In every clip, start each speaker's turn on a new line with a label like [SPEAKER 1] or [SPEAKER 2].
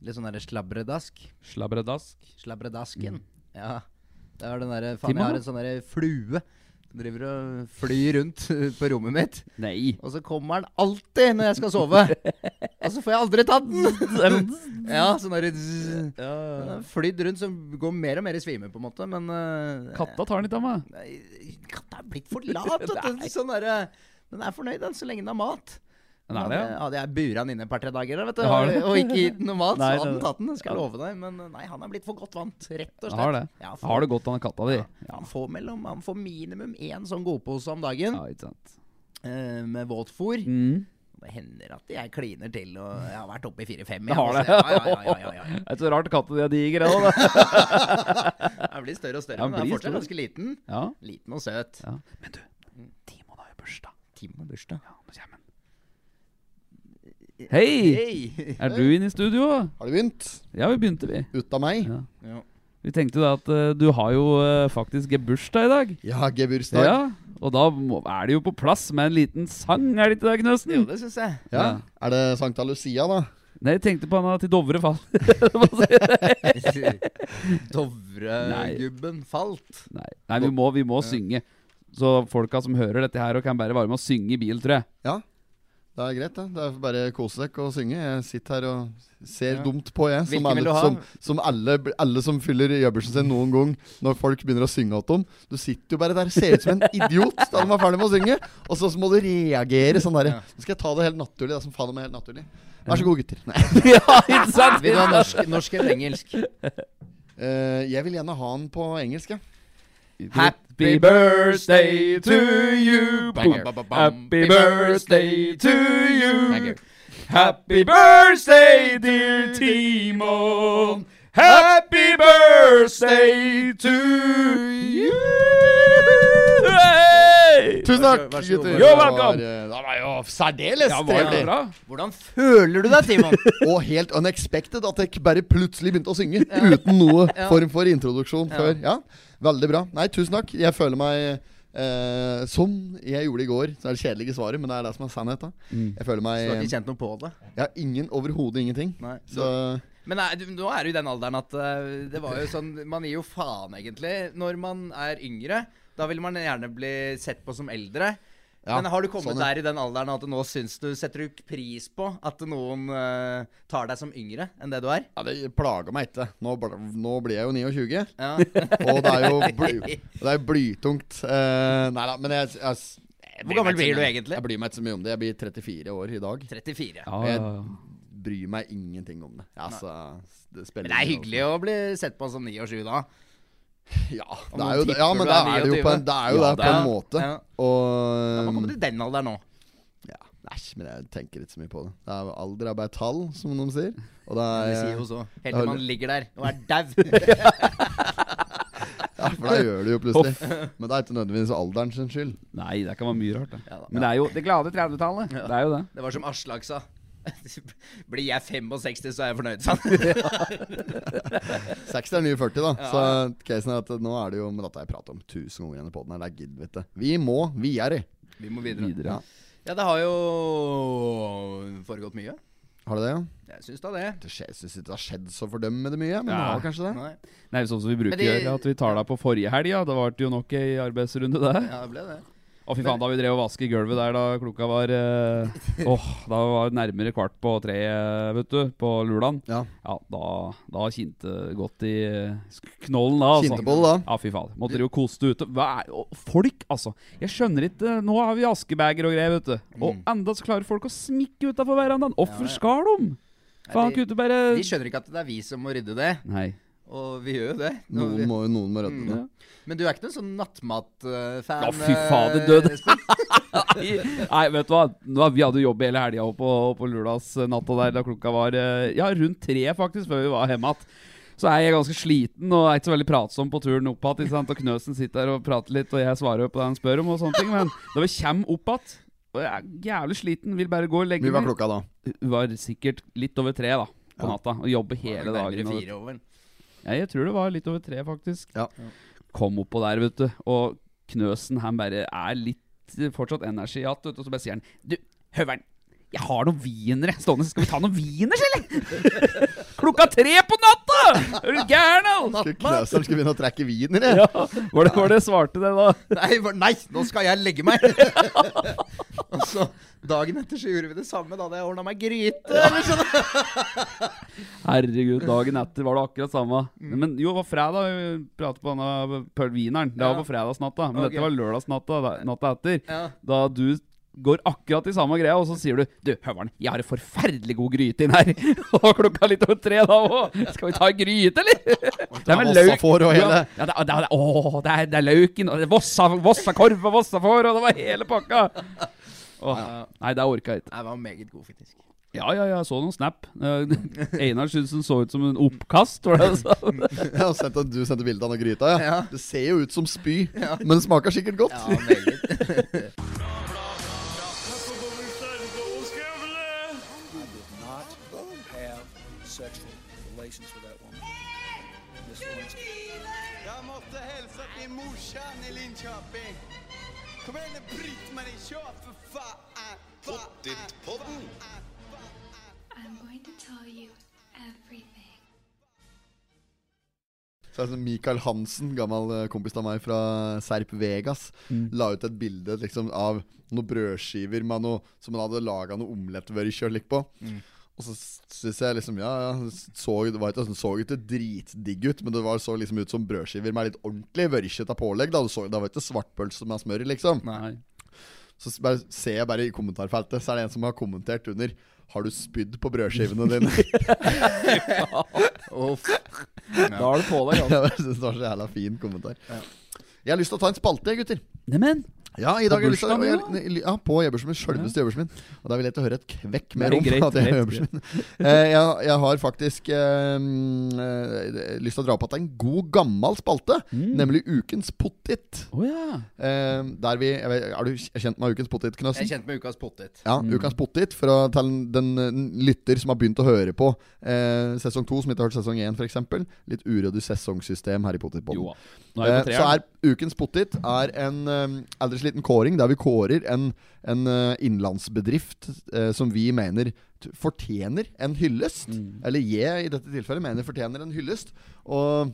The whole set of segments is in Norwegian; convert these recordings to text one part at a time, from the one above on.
[SPEAKER 1] Litt sånn derre slabredask.
[SPEAKER 2] Slabredask.
[SPEAKER 1] Slabredasken. Ja. Det er den derre Faen, jeg har en sånn derre flue. som Driver og flyr rundt på rommet mitt.
[SPEAKER 2] Nei.
[SPEAKER 1] Og så kommer den alltid når jeg skal sove. Og så får jeg aldri tatt den! ja, sånn derre ja, ja. flydd rundt som går mer og mer i svime, på en måte, men uh,
[SPEAKER 2] Katta tar den ikke av meg.
[SPEAKER 1] Katta er blitt for lat, vet du. Sånn derre Den er fornøyd, den, så lenge den har mat.
[SPEAKER 2] Den er det, ja.
[SPEAKER 1] Hadde jeg bura han inne et par-tre dager, da, vet du, og, og ikke gitt noe mat,
[SPEAKER 2] Nei,
[SPEAKER 1] så hadde han tatt den. Skal jeg love deg. Men nei, han er blitt for godt vant, rett og slett.
[SPEAKER 2] Har det.
[SPEAKER 1] Ja,
[SPEAKER 2] for, har det godt, han katta di.
[SPEAKER 1] Ja, han, får mellom, han får minimum én sånn godpose om dagen
[SPEAKER 2] Ja, ikke sant.
[SPEAKER 1] Uh, med våtfôr.
[SPEAKER 2] Mm.
[SPEAKER 1] Det hender at jeg kliner til, og jeg har vært oppe i fire-fem.
[SPEAKER 2] Det har det.
[SPEAKER 1] Ja, ja, ja, ja, ja, ja.
[SPEAKER 2] Det er så rart katta di er diger, det. da.
[SPEAKER 1] Blir større og større, men den er fortsatt ganske liten.
[SPEAKER 2] Ja.
[SPEAKER 1] Liten og søt.
[SPEAKER 2] ja. Men du, Timon har jo bursdag.
[SPEAKER 1] Timon har bursdag.
[SPEAKER 2] Ja, han. Hei!
[SPEAKER 1] Hei!
[SPEAKER 2] Er du inne i studio?
[SPEAKER 3] Har du begynt?
[SPEAKER 2] Ja, vi begynte, vi.
[SPEAKER 3] Ut av meg?
[SPEAKER 2] Ja.
[SPEAKER 1] Ja.
[SPEAKER 2] Vi tenkte da at uh, du har jo uh, faktisk gebursdag i dag.
[SPEAKER 3] Ja, gebursdag.
[SPEAKER 2] Ja, og da må, er det jo på plass med en liten sang, er det ikke det,
[SPEAKER 1] Jo,
[SPEAKER 2] Knøsen?
[SPEAKER 1] det syns jeg.
[SPEAKER 3] Ja.
[SPEAKER 2] Ja.
[SPEAKER 3] Er det Sankta Lucia, da?
[SPEAKER 2] Nei, jeg tenkte på han til Dovre falt.
[SPEAKER 1] Dovregubben falt.
[SPEAKER 2] Nei, Nei vi, må, vi må synge. Så folka som hører dette her, og kan bare være med å synge i bil, tror jeg.
[SPEAKER 3] Ja. Det er greit, det. Det er bare kose deg og synge. Jeg sitter her og ser
[SPEAKER 1] Ja.
[SPEAKER 3] dumt på, jeg. Som, alle, som, som alle, alle som fyller gjøbelsen sin noen gang når folk begynner å synge til dem. Du sitter jo bare der ser ut som en idiot da de er ferdig med å synge. Og så så må du reagere sånn derre. Nå skal jeg ta det helt naturlig, det som faen meg helt naturlig. Vær så god, gutter. Nei.
[SPEAKER 2] ja, ikke sant?
[SPEAKER 1] Vil du ha norsk, norsk eller engelsk?
[SPEAKER 3] Uh, jeg vil gjerne ha den på engelsk, ja.
[SPEAKER 2] Happy birthday to you. Happy birthday to you. Happy birthday, dear Timon. Happy birthday to you. Hey!
[SPEAKER 3] Tusen takk, gutter.
[SPEAKER 1] Jo,
[SPEAKER 2] velkommen.
[SPEAKER 3] Det var, jo særdeles
[SPEAKER 2] Ja,
[SPEAKER 3] trivelig.
[SPEAKER 1] Hvordan føler du deg, Timon?
[SPEAKER 3] Og helt unexpected at jeg bare plutselig begynte å synge uten noe
[SPEAKER 1] Ja.
[SPEAKER 3] form for introduksjon
[SPEAKER 1] Ja.
[SPEAKER 3] før. Ja, Veldig bra. Nei, tusen takk. Jeg føler meg eh, som jeg gjorde i går. Så er det kjedelige svaret, men det er det som er sannheten.
[SPEAKER 2] Mm.
[SPEAKER 3] Jeg føler
[SPEAKER 1] Du har ikke kjent noe på det?
[SPEAKER 3] Jeg har ingen, overhodet ingenting.
[SPEAKER 1] Nei.
[SPEAKER 3] Så
[SPEAKER 1] Men nei, du, nå er du i den alderen at uh, det var jo sånn Man gir jo faen, egentlig. Når man er yngre, da vil man gjerne bli sett på som eldre.
[SPEAKER 3] Ja,
[SPEAKER 1] Men har du kommet
[SPEAKER 3] sånn, ja.
[SPEAKER 1] der i den alderen at du nå syns du setter du pris på at noen uh, tar deg som yngre enn det du er?
[SPEAKER 3] ja, det plager meg ikke. Nå, bl- nå blir jeg jo 29,
[SPEAKER 1] Ja.
[SPEAKER 3] og det er jo bly, det er blytungt. Uh, nei da, men jeg, jeg, jeg
[SPEAKER 1] Hvor gammel blir du egentlig?
[SPEAKER 3] Jeg bryr meg ikke så mye om det. Jeg blir 34 år i dag.
[SPEAKER 1] 34.
[SPEAKER 2] Ja,
[SPEAKER 3] Jeg bryr meg ingenting om det. Altså, det
[SPEAKER 1] Men det er
[SPEAKER 3] hyggelig
[SPEAKER 1] hyggelig å bli sett på som 29 da.
[SPEAKER 3] Ja, det er jo det. Ja, men det
[SPEAKER 1] er
[SPEAKER 3] er det jo på en, det er jo
[SPEAKER 2] Ja,
[SPEAKER 3] det på
[SPEAKER 2] er-
[SPEAKER 3] en måte.
[SPEAKER 1] Ja.
[SPEAKER 3] Og
[SPEAKER 1] Ja, man kommer til den alderen nå.
[SPEAKER 3] ja, Æsj, men jeg tenker ikke så mye på det. det er, alder er bare et tall, som de sier. Og det
[SPEAKER 1] Det sier
[SPEAKER 3] er
[SPEAKER 1] jo så. Helt til man ligger der og er dau.
[SPEAKER 3] Ja, for da gjør det jo plutselig. Men det er ikke nødvendigvis alderen sin skyld.
[SPEAKER 2] Nei, det kan være mye rart. Det.
[SPEAKER 1] Ja da.
[SPEAKER 2] Men det er jo det glade 30-tallet.
[SPEAKER 1] Ja.
[SPEAKER 2] Det er jo det.
[SPEAKER 1] Det var som Aslak sa. Blir jeg 65, så er jeg fornøyd, sa han.
[SPEAKER 3] 60 er nye 40, da.
[SPEAKER 1] Ja.
[SPEAKER 3] Så casen er at nå er det jo Men dette har jeg pratet om tusen ganger på den her. Det er gidd, vet du. Vi må videre.
[SPEAKER 1] Vi må videre.
[SPEAKER 2] Videre.
[SPEAKER 3] Ja.
[SPEAKER 1] Ja, det har jo foregått mye.
[SPEAKER 3] Har det det, ja?
[SPEAKER 1] Jeg syns da det.
[SPEAKER 3] Det skjer- syns ikke det har skjedd så fordømmende mye, men det
[SPEAKER 2] Ja.
[SPEAKER 3] har kanskje det.
[SPEAKER 1] Nei.
[SPEAKER 2] Nei, sånn som vi bruker
[SPEAKER 1] de... det-
[SPEAKER 2] gjøre, at vi tar deg på forrige helg, ja. Det var jo nok ei arbeidsrunde, det.
[SPEAKER 1] Ja, det ble det.
[SPEAKER 2] Å, fy faen, da vi drev og vasket gulvet der da klokka var eh, oh, da var det nærmere kvart på tre, eh, vet du, på Lulan.
[SPEAKER 3] Ja.
[SPEAKER 2] Ja, da, da kinte det godt i eh, knollen, da. Altså.
[SPEAKER 3] Kjente på det da.
[SPEAKER 2] Ja, fy faen. Måtte dere jo koste ute. Hva er, oh, folk, altså. Jeg skjønner ikke Nå har vi askebager og greier, vet du. Og
[SPEAKER 1] Mm.
[SPEAKER 2] enda så klarer folk å smikke utafor verandaen. Hvorfor
[SPEAKER 1] Ja, ja.
[SPEAKER 2] skal de? Faen,
[SPEAKER 1] de-
[SPEAKER 2] kunne bare
[SPEAKER 1] De skjønner ikke at det er vi som må rydde det,
[SPEAKER 2] Nei.
[SPEAKER 1] Og vi gjør jo det.
[SPEAKER 3] Noen
[SPEAKER 1] vi-
[SPEAKER 3] må, noen må redde
[SPEAKER 1] Mm.
[SPEAKER 3] det.
[SPEAKER 2] Ja.
[SPEAKER 1] Men du er ikke noen sånn nattmatfan?
[SPEAKER 2] Ja, fy fader, død. Nei, vet du hva? Vi hadde jobb hele helga på, på lørdagsnatta der da klokka var eh, Ja, rundt tre, faktisk, før vi var hjemme igjen. Så er jeg ganske sliten og er ikke så veldig pratsom på turen opp igjen. Og Knøsen sitter der og prater litt, og jeg svarer på det han spør om, og sånne ting. Men da vi kommer opp igjen og jeg er jævlig sliten, vil bare gå og legge
[SPEAKER 3] Vi var klokka da.
[SPEAKER 2] Hun var sikkert litt over tre da på
[SPEAKER 3] Ja.
[SPEAKER 2] natta og jobber hele dagen.
[SPEAKER 1] Fire over.
[SPEAKER 2] Ja, jeg tror det var litt over tre, faktisk.
[SPEAKER 3] Ja.
[SPEAKER 2] Kom oppå der, vet du. Og Knøsen han bare er litt fortsatt energi igjen. Og så bare sier han Du, Høveren, Jeg har noen wienere stående. Skal vi ta noen wieners, eller? Klokka tre på natta! Er du gæren,
[SPEAKER 3] Knøseren skulle begynne å trekke wienere.
[SPEAKER 2] Ja, var det, var det svarte det, da?
[SPEAKER 1] Nei, nei, nå skal jeg legge meg! og så dagen etter så gjorde vi det samme. Da hadde jeg ordna meg gryte. Eller sånn.
[SPEAKER 2] Herregud, dagen etter var det akkurat samme. Men jo, det var fredag vi pratet på denne Pearl Wieneren. Det var på fredagsnatta. Men
[SPEAKER 1] okay.
[SPEAKER 2] dette var lørdagsnatta natta etter.
[SPEAKER 1] Ja.
[SPEAKER 2] Da du går akkurat i samme greia, og så sier du Du, Høveren, jeg har en forferdelig god gryte inn her. og klokka litt over tre da òg. Skal vi ta en gryte, eller? Det er med løk. Ja, ja, det, det, å, det, er, det er løken, og vossakorv og vossafår, og det var hele pakka. Åh, Nei, det orka jeg ikke.
[SPEAKER 1] Jeg var meget god, faktisk.
[SPEAKER 2] Ja, ja, ja, jeg så noen snap. Eh, Einar syntes den så ut som en oppkast. Var det sa?
[SPEAKER 3] Ja, og sendte, du sendte bilde av den gryta, ja.
[SPEAKER 1] Ja.
[SPEAKER 3] Det ser jo ut som spy, men det smaker sikkert godt.
[SPEAKER 1] Ja, meget.
[SPEAKER 4] Jeg måtte hälsa till morsan i Linköping. Kom igjen, Britt-Marie, för fan! Pottit-podden!
[SPEAKER 5] I'm going to tell you everything.
[SPEAKER 3] Så er det sånn Mikael Hansen, gammel eh, kompis av meg fra Serp Vegas, la ut et bilde liksom av noen brødskiver med noe, som han hadde laga noe omlettvørkjøl på. Og så syns jeg liksom Ja, ja så, det var ikke, det så ikke dritdigg ut, men det var, så liksom ut som brødskiver med litt ordentlig vørkjete pålegg. Da. Det, så, det var ikke svartpølse med smør, liksom.
[SPEAKER 2] Nei.
[SPEAKER 3] Så bare, ser jeg bare i kommentarfeltet, så er det en som har kommentert under Har du spydd på brødskivene dine?
[SPEAKER 1] Uff.
[SPEAKER 2] Da er det på deg, altså.
[SPEAKER 3] jeg synes det var så jævla fin kommentar. Jeg har lyst til å ta en spalte, gutter.
[SPEAKER 2] Neimen,
[SPEAKER 3] Ja, i dag har jeg lyst til å jeg- Ja, på Jebbersmin. min. Sjølveste ja. min. Og da vil jeg til å høre et kvekk mer om
[SPEAKER 2] greit,
[SPEAKER 3] at jeg er
[SPEAKER 2] greit,
[SPEAKER 3] Jebbersen min. Eh, jeg, jeg har faktisk eh, mm, eh, lyst til å dra opp at det er en god, gammel spalte,
[SPEAKER 2] Mm.
[SPEAKER 3] nemlig Ukens pottit.
[SPEAKER 2] Oh, ja.
[SPEAKER 3] Eh, der vi jeg vet, Er du kjent med Ukens pottit,
[SPEAKER 1] Jeg
[SPEAKER 3] Knøsen?
[SPEAKER 1] er kjent med ukas pottit.
[SPEAKER 3] Ja, Ukens pottit fra, til den, den lytter som har begynt å høre på eh, sesong to, som ikke har hørt sesong én, f.eks. Litt uryddig sesongsystem her i Pottitpodden. Eh, så er Ukens pottit er en um, aldri så liten kåring der vi kårer en, en eh, innenlandsbedrift eh, som vi mener fortjener en hyllest.
[SPEAKER 2] Mm.
[SPEAKER 3] Eller jeg i dette tilfellet mener fortjener en hyllest. Og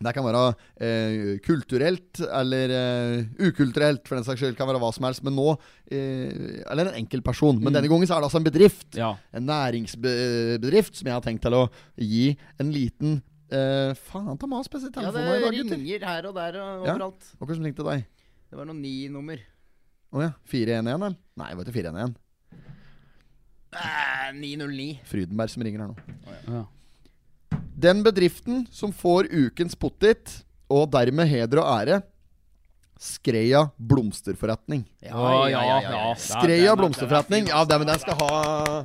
[SPEAKER 3] det kan være eh, kulturelt eller eh, ukulturelt, for den saks skyld. Kan være hva som helst. Men nå eh, Eller en enkeltperson. Men
[SPEAKER 2] Mm.
[SPEAKER 3] denne gangen så er det altså en bedrift.
[SPEAKER 2] Ja.
[SPEAKER 3] En næringsbedrift som jeg har tenkt til å gi en liten eh, Faen, ta mas spesielt
[SPEAKER 1] Ja,
[SPEAKER 3] telefonen
[SPEAKER 1] det
[SPEAKER 3] i dag, gutter.
[SPEAKER 1] ringer her og der og
[SPEAKER 3] Ja.
[SPEAKER 1] overalt.
[SPEAKER 3] Ja, hva som ringte deg?
[SPEAKER 1] Det var noe ni-nummer.
[SPEAKER 3] Å ja. 411, eller? Nei, det var ikke 411.
[SPEAKER 1] Eh, 909.
[SPEAKER 3] Frydenberg som ringer her nå.
[SPEAKER 2] Ja.
[SPEAKER 3] Den bedriften som får ukens pottit, og dermed heder og ære, Skreia blomsterforretning.
[SPEAKER 2] Ja, ja, ja, ja.
[SPEAKER 3] Skreia blomsterforretning. Ja, det, men den skal ha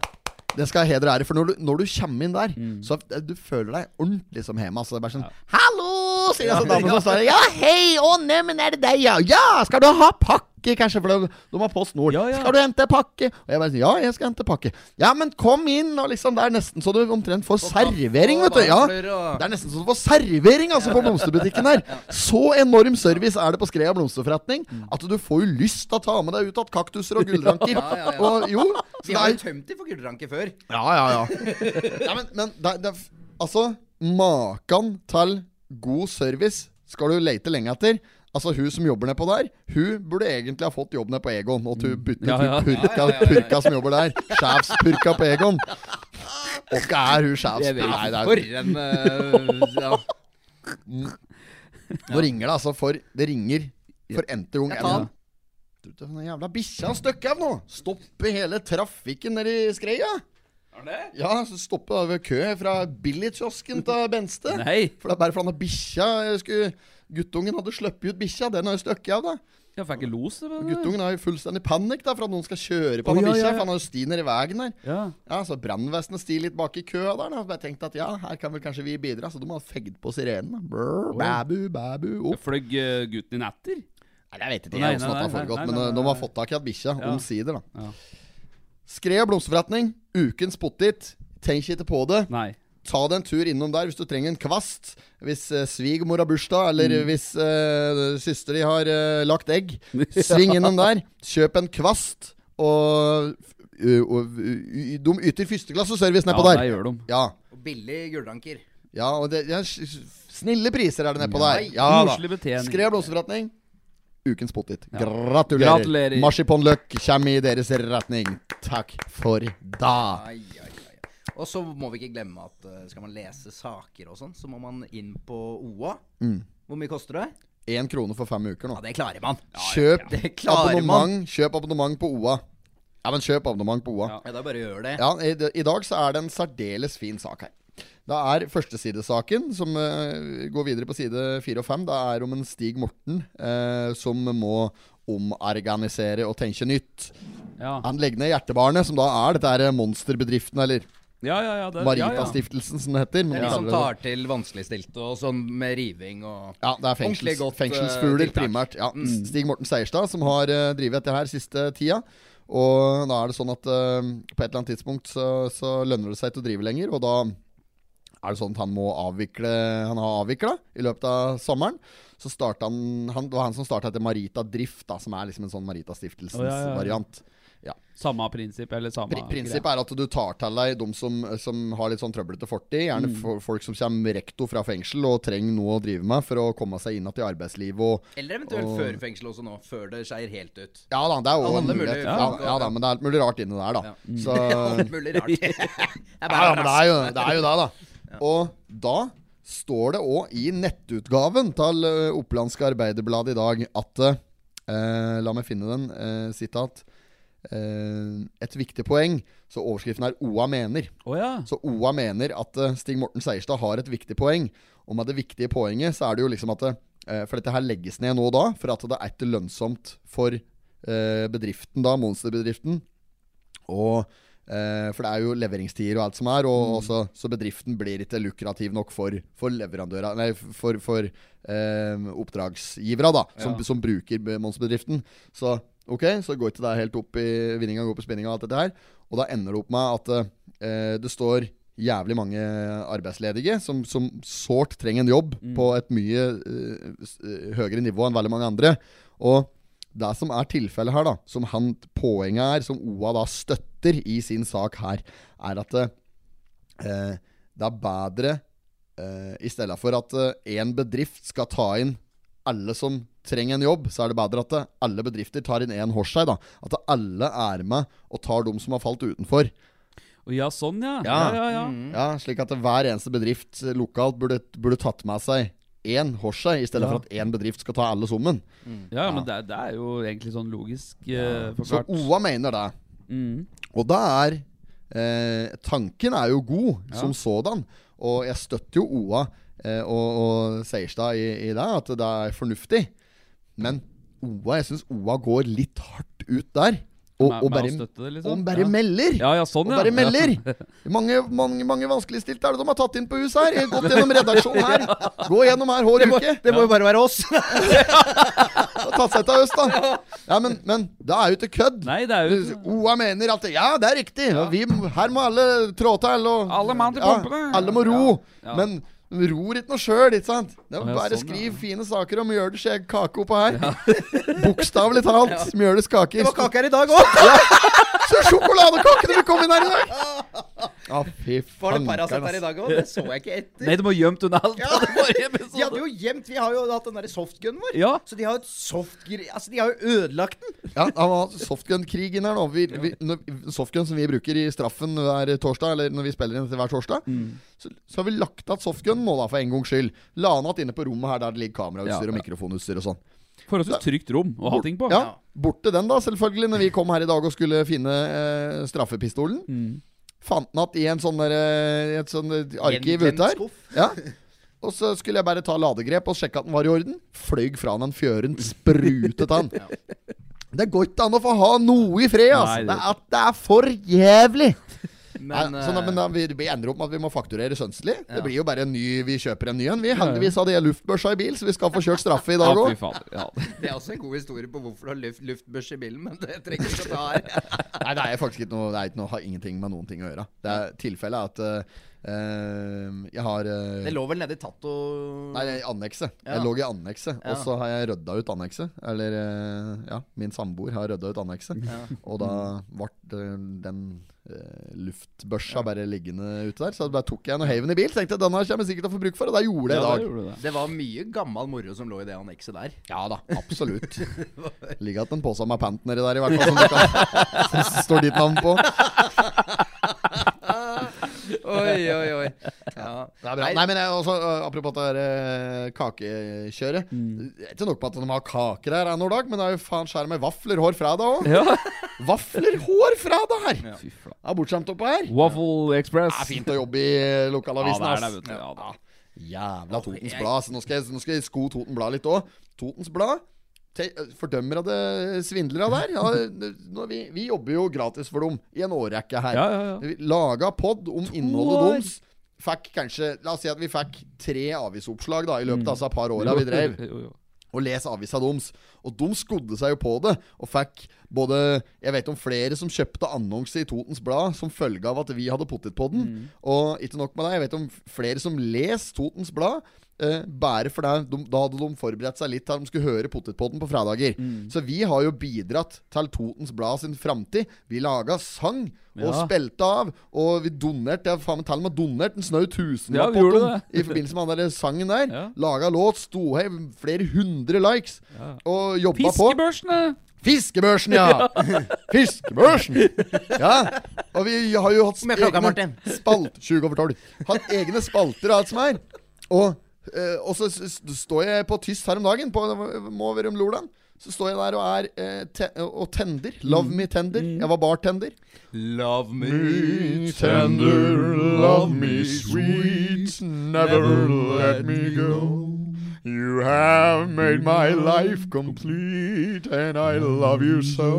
[SPEAKER 3] Den skal jeg og ære. For når du, når du kommer inn der, så eh, du føler deg ordentlig som hjemme. Altså, det er bare sånn Hallo! Sier altså sånn som står der. Ja, hei! Å, neimen, er det deg, ja? Ja! Skal du ha pakke, kanskje? For de, har Post Nord.
[SPEAKER 2] Ja, ja.
[SPEAKER 3] Skal du hente pakke? Og jeg bare sier ja, jeg skal hente pakke. Ja, men kom inn! Og liksom, det er nesten så du omtrent får servering, vet du. Ja. Det er nesten så du får servering altså på blomsterbutikken her. Så enorm service er det på Skrea blomsterforretning at du får jo lyst til å ta med deg ut igjen kaktuser og gullranker.
[SPEAKER 1] Ja, ja, ja.
[SPEAKER 3] Og jo, så
[SPEAKER 1] De har jo tømt dem for gullranker før.
[SPEAKER 3] ja, ja, ja. ja men men det, det, altså, Makan til god service skal du lete lenge etter. Altså Hun som jobber nedpå der, hun burde egentlig ha fått jobb ned på Egon. Og hun bytter
[SPEAKER 2] Ja, ja.
[SPEAKER 3] purka, purka som jobber der. Sjefspurka på Egon. Og ikke er hun sjefs... Nei, det
[SPEAKER 1] For
[SPEAKER 3] er,
[SPEAKER 1] en uh, ja.
[SPEAKER 3] nå ringer det altså for Det ringer for n-te gang.
[SPEAKER 1] Jeg den.
[SPEAKER 3] Jævla bikkja støkker av nå! Stopper hele trafikken nedi skreia. Ja, så stoppet da ved kø fra billigkiosken til Benste.
[SPEAKER 2] Nei.
[SPEAKER 3] For det er bare for han har bikkja Guttungen hadde sluppet ut bikkja. Den har jo stukket av, da.
[SPEAKER 2] Jeg fikk ikke los. det
[SPEAKER 3] Guttungen har jo fullstendig panikk da for at noen skal kjøre på oh,
[SPEAKER 2] ja,
[SPEAKER 3] bikkja.
[SPEAKER 2] ja, ja.
[SPEAKER 3] For han har jo sti nedi veien der.
[SPEAKER 2] Ja.
[SPEAKER 3] Ja, Så brannvesenet stiger litt bak i køa der. da Så jeg tenkte at ja, her kan vel kanskje vi bidra. Så de har fegd på sirenen. da Brr,
[SPEAKER 2] oh.
[SPEAKER 3] Babu, babu, opp.
[SPEAKER 2] Fløy uh, gutten din etter?
[SPEAKER 3] Nei, jeg vet ikke
[SPEAKER 2] Nei, nei,
[SPEAKER 3] nei, nei,
[SPEAKER 2] nei,
[SPEAKER 3] nei,
[SPEAKER 2] nei,
[SPEAKER 3] men
[SPEAKER 2] nei,
[SPEAKER 3] uh,
[SPEAKER 2] nei,
[SPEAKER 3] de har
[SPEAKER 2] nei.
[SPEAKER 3] fått tak i at bikkja, og.
[SPEAKER 2] Ja.
[SPEAKER 3] Blomsterforretning. Ukens pottit. Tenk ikke på det.
[SPEAKER 2] Nei.
[SPEAKER 3] Ta deg en tur innom der hvis du trenger en kvast. Hvis eh, svigermor har bursdag, eller
[SPEAKER 2] Mm.
[SPEAKER 3] hvis eh, søster di har eh, lagt egg. Sving innom der. Kjøp en kvast. Og og, og, De yter førsteklasseservice nedpå
[SPEAKER 2] ja,
[SPEAKER 3] der.
[SPEAKER 2] det gjør de.
[SPEAKER 3] Ja.
[SPEAKER 1] Og billig gullranker.
[SPEAKER 3] ja, og det ja, Snille priser er det nedpå der.
[SPEAKER 1] Nei.
[SPEAKER 3] Ja da.
[SPEAKER 2] Koselig betjening.
[SPEAKER 3] Skrev blomsterforretning. Ukens potet.
[SPEAKER 2] Ja.
[SPEAKER 3] Gratulerer.
[SPEAKER 2] Gratulerer.
[SPEAKER 3] Marsipanløk kommer i deres retning. Takk for da.
[SPEAKER 1] Ai, ai, ai. Og så må vi ikke glemme at eh, skal man lese saker og sånn, så må man inn på OA.
[SPEAKER 3] Mm.
[SPEAKER 1] Hvor mye koster det?
[SPEAKER 3] Én krone for fem uker nå.
[SPEAKER 1] Ja, det klarer man.
[SPEAKER 3] Kjøp
[SPEAKER 1] Det klarer man.
[SPEAKER 3] abonnement. Kjøp abonnement på OA. Ja, men kjøp abonnement på OA.
[SPEAKER 2] Ja.
[SPEAKER 1] Ja, da bare gjør det.
[SPEAKER 3] Ja, i, I dag så er det en særdeles fin sak her. Det er førstesidesaken som eh, går videre på side fire og fem. Det er om en Stig Morten eh, som må omorganisere og tenke nytt.
[SPEAKER 2] Ja,
[SPEAKER 3] Han legger ned Hjertebarnet, som da er dette her monsterbedriften, eller
[SPEAKER 2] ja, ja. ja, det, ja, ja.
[SPEAKER 3] Maritastiftelsen, som det heter. men
[SPEAKER 1] er
[SPEAKER 3] de
[SPEAKER 1] som tar til vanskeligstilte og sånn med riving og
[SPEAKER 3] Ja, det er fengsels,
[SPEAKER 1] godt,
[SPEAKER 3] fengselsfugler
[SPEAKER 1] eh,
[SPEAKER 3] primært. Ja. Stig Morten Seierstad som har uh, drevet dette her siste tida. Og da er det sånn at uh, på et eller annet tidspunkt så, så lønner det seg til å drive lenger. Og da er det sånn at han må avvikle Han har avvikla i løpet av sommeren. Så starta han, han Det var han som starta etter Marita Drift, da, som er liksom en sånn Marita-stiftelsens
[SPEAKER 2] oh, ja, ja, ja.
[SPEAKER 3] variant.
[SPEAKER 2] Samme prinsipp, eller samme
[SPEAKER 3] Pri prinsippet er at du tar til deg de som, som har litt sånn trøblete fortid. Gjerne
[SPEAKER 2] Mm.
[SPEAKER 3] folk som kommer rekto fra fengsel og trenger noe å drive med for å komme seg inn igjen i arbeidslivet. Og
[SPEAKER 1] Eller eventuelt
[SPEAKER 3] Og-
[SPEAKER 1] før fengsel også nå. Før det skeier helt ut.
[SPEAKER 3] Ja da, det er jo en mulighet. Ja,
[SPEAKER 1] folk,
[SPEAKER 3] ja da, men det er alt mulig rart inni der, da.
[SPEAKER 1] Ja.
[SPEAKER 3] Så
[SPEAKER 1] Alt mulig rart. Det er
[SPEAKER 3] Ja,
[SPEAKER 1] bare
[SPEAKER 3] ja, men det er jo det, er jo det da.
[SPEAKER 1] Ja.
[SPEAKER 3] Og da står det òg i nettutgaven til eh, Opplandske Arbeiderblad i dag at eh, La meg finne den. Eh, sitat. Eh, et viktig poeng. Så overskriften er 'OA mener'.
[SPEAKER 2] Oh, ja.
[SPEAKER 3] Så OA mener at eh, Stig Morten Seierstad har et viktig poeng. Og med det viktige poenget så er det jo liksom at eh, For dette her legges ned nå da, for at det er ikke lønnsomt for eh, bedriften da, monsterbedriften. Og For det er jo leveringstider og alt som er, og også, så bedriften blir ikke lukrativ nok for, for leverandører Nei, for, for eh, oppdragsgivere, da, som,
[SPEAKER 2] Ja.
[SPEAKER 3] som bruker be- monsterbedriften. Så ok, så går ikke det helt opp i vinninga, går på spinninga og alt dette her. Og da ender det opp med at eh, det står jævlig mange arbeidsledige som, som sårt trenger en jobb på et mye uh, eh, høyere nivå enn veldig mange andre. Og det som er tilfellet her, da, som han, poenget er, som OA da støtter i sin sak her, er at eh, det er bedre eh, I stedet for at én bedrift skal ta inn alle som trenger en jobb, så er det bedre at eh, alle bedrifter tar inn én hos seg. da At alle er med og tar dem som har falt utenfor.
[SPEAKER 2] Ja, sånn, ja.
[SPEAKER 3] Ja.
[SPEAKER 2] Ja, ja, ja.
[SPEAKER 1] Mm.
[SPEAKER 3] Ja, Slik at hver eneste bedrift eh, lokalt burde, burde tatt med seg én hos seg, i stedet
[SPEAKER 2] Ja.
[SPEAKER 3] for at én bedrift skal ta alle sammen.
[SPEAKER 2] ja men det, er- det er jo egentlig sånn logisk eh,
[SPEAKER 3] Så. OA mener det.
[SPEAKER 2] Mm.
[SPEAKER 3] Og da er eh, Tanken er jo god
[SPEAKER 2] Ja.
[SPEAKER 3] som sådan. Og jeg støtter jo OA eh, og, og Seierstad i, i det, at det er fornuftig. Men OA, jeg syns OA går litt hardt ut der. Og, og bare,
[SPEAKER 2] støtte det, liksom.
[SPEAKER 3] og bare
[SPEAKER 2] ja.
[SPEAKER 3] melder.
[SPEAKER 2] Ja, ja, sånn,
[SPEAKER 3] Og bare melder. Mange, mange, mange vanskeligstilte er det de har tatt inn på huset her. Gått gjennom redaksjonen her. Gå gjennom her hver uke.
[SPEAKER 1] Det må jo bare være oss.
[SPEAKER 3] Og tatt seg til øst, da. Ja, men, men det er jo ikke kødd.
[SPEAKER 2] Nei, det er jo
[SPEAKER 3] OA mener at Ja, det er riktig. Vi, her må alle trå til. Og,
[SPEAKER 2] Alle mann til pumpene.
[SPEAKER 3] alle må ro.
[SPEAKER 2] Ja.
[SPEAKER 3] Ror ikke noe sjøl, ikke sant? Det er bare
[SPEAKER 2] sånn,
[SPEAKER 3] skriv
[SPEAKER 2] ja.
[SPEAKER 3] fine saker om Mjøles kake oppå her. Bokstavelig talt. Mjøles kake.
[SPEAKER 1] Det var kake her i dag òg.
[SPEAKER 3] Så sjokoladekakene vil komme inn her i dag! Ja, fy
[SPEAKER 1] Var det Paracet her i dag òg? Det så jeg ikke etter.
[SPEAKER 2] Nei, du må gjemt unna alt.
[SPEAKER 1] Ja. De hadde jo gjemt Vi har jo hatt den derre softgunen vår.
[SPEAKER 2] Ja.
[SPEAKER 1] Så de har jo et softgr... Altså, de har jo ødelagt den.
[SPEAKER 3] Ja, han har softgun-krigen her nå. Vi, vi, når, softgun som vi bruker i straffen hver torsdag, eller når vi spiller inn til hver torsdag,
[SPEAKER 2] Mm.
[SPEAKER 3] så, så har vi lagt igjen softgun nå, da, for en gangs skyld. La han igjen inne på rommet her der det ligger kamerautstyr
[SPEAKER 2] Ja,
[SPEAKER 3] og mikrofonutstyr og sånn.
[SPEAKER 2] Forholdsvis trygt rom å ha ting på.
[SPEAKER 3] Ja, Borte den, da, selvfølgelig, når vi kom her i dag og skulle finne eh, straffepistolen.
[SPEAKER 2] Mm.
[SPEAKER 3] Fant den igjen i en sånn der, eh, et sånn eh, arkiv ute her. Ja. Og så skulle jeg bare ta ladegrep og sjekke at den var i orden. Fløy fra den fjøren, sprutet han. Det går ikke an å få ha noe i fred, altså.
[SPEAKER 2] Nei, det-
[SPEAKER 3] det, er, det er for jævlig.
[SPEAKER 1] Men,
[SPEAKER 3] Nei, sånn,
[SPEAKER 1] eh,
[SPEAKER 3] men da, vi, vi ender opp med at vi må fakturere Sønsli.
[SPEAKER 1] Ja.
[SPEAKER 3] Det blir jo bare en ny Vi kjøper en ny en. Vi Heldigvis hadde jeg luftbørsa i bil, så vi skal få kjørt straffe i dag òg.
[SPEAKER 2] Ja.
[SPEAKER 1] det er også en god historie på hvorfor du har luft, luftbørs i bilen, men det trenger ikke å ta her.
[SPEAKER 3] Nei, det er faktisk ikke noe Det er ikke noe, har ingenting med noen ting å gjøre. Det er Tilfellet at Uh, jeg har uh,
[SPEAKER 1] Det lå vel nede i Tato
[SPEAKER 3] Nei, i annekset.
[SPEAKER 1] Ja.
[SPEAKER 3] Jeg lå i annekset.
[SPEAKER 1] Ja.
[SPEAKER 3] Og så har jeg rydda ut annekset. Eller uh, ja, min samboer har rydda ut annekset.
[SPEAKER 1] Ja.
[SPEAKER 3] Og da ble eh, den eh, luftbørsa bare liggende ute der. Så da tok jeg en og heiv den i bil. Tenkte jeg, denne kommer jeg sikkert til å få bruk for, og det gjorde jeg
[SPEAKER 2] Ja, i
[SPEAKER 3] dag.
[SPEAKER 2] det.
[SPEAKER 1] Det var mye gammel moro som lå i det annekset der.
[SPEAKER 3] Ja da, absolutt. Ligger igjen en pose med pant nedi der, i hvert fall. Som, det kan, som står ditt navn på.
[SPEAKER 1] Oi, oi, oi. Ja.
[SPEAKER 3] Det er bra. Nei, men jeg, også, Apropos det der kakekjøret. Mm. ikke nok med at de har kaker her en dag, men det er jo faen skjær med vafler-hår fra det òg.
[SPEAKER 2] Ja.
[SPEAKER 3] Vafler-hår fra det her!
[SPEAKER 2] Flate.
[SPEAKER 3] Det er bortskjemt oppå her.
[SPEAKER 2] Waffle Express.
[SPEAKER 3] Det er fint å jobbe i lokalavisen,
[SPEAKER 2] Ja, det er
[SPEAKER 3] ass.
[SPEAKER 2] Ja, da.
[SPEAKER 3] Jævla Totens Blad. Så nå nå skal jeg sko Toten Blad litt òg. Totens Blad. Fordømmer av det svindlere der. Ja, vi, vi jobber jo gratis for dem i en årrekke her.
[SPEAKER 2] Ja, ja, ja.
[SPEAKER 3] Laga pod om innholdet
[SPEAKER 2] år.
[SPEAKER 3] deres. Fikk kanskje La oss si at vi fikk tre avisoppslag da i løpet av disse par åra vi drev.
[SPEAKER 2] Jo, jo.
[SPEAKER 3] Og les avisa deres. Og de skodde seg jo på det. Og fikk både Jeg vet om flere som kjøpte annonse i Totens Blad som følge av at vi hadde potetpodden.
[SPEAKER 2] Mm.
[SPEAKER 3] Og ikke nok med det, jeg vet om flere som les Totens Blad. Eh, bare for det, de, Da hadde de forberedt seg litt til de skulle høre Potetpodden på fredager.
[SPEAKER 2] Mm.
[SPEAKER 3] Så vi har jo bidratt til Totens Blad sin framtid. Vi laga sang og
[SPEAKER 2] Ja.
[SPEAKER 3] spilte av. Og vi donerte Jeg har faen meg med donert en snau
[SPEAKER 2] Ja,
[SPEAKER 3] tusenlapp
[SPEAKER 2] ja,
[SPEAKER 3] i forbindelse med den der sangen der.
[SPEAKER 2] Ja.
[SPEAKER 3] Laga låt, sto her, flere hundre likes.
[SPEAKER 2] Ja.
[SPEAKER 3] Og jobba på.
[SPEAKER 2] Fiskebørsene!
[SPEAKER 3] Fiskebørsen, ja! Fiskebørsen! Ja. Og vi har jo hatt
[SPEAKER 1] Martin?
[SPEAKER 3] spalt 20 over 12. Hatt egne spalter og alt som er. Og, og så står jeg på Tyst her om dagen, på Måverum Lordan. Så står jeg der og er eh, te og tender. Love me tender. Jeg var bartender.
[SPEAKER 1] Love
[SPEAKER 3] Me tender, love me sweet, never let me go. You have made my life complete, and I love you so.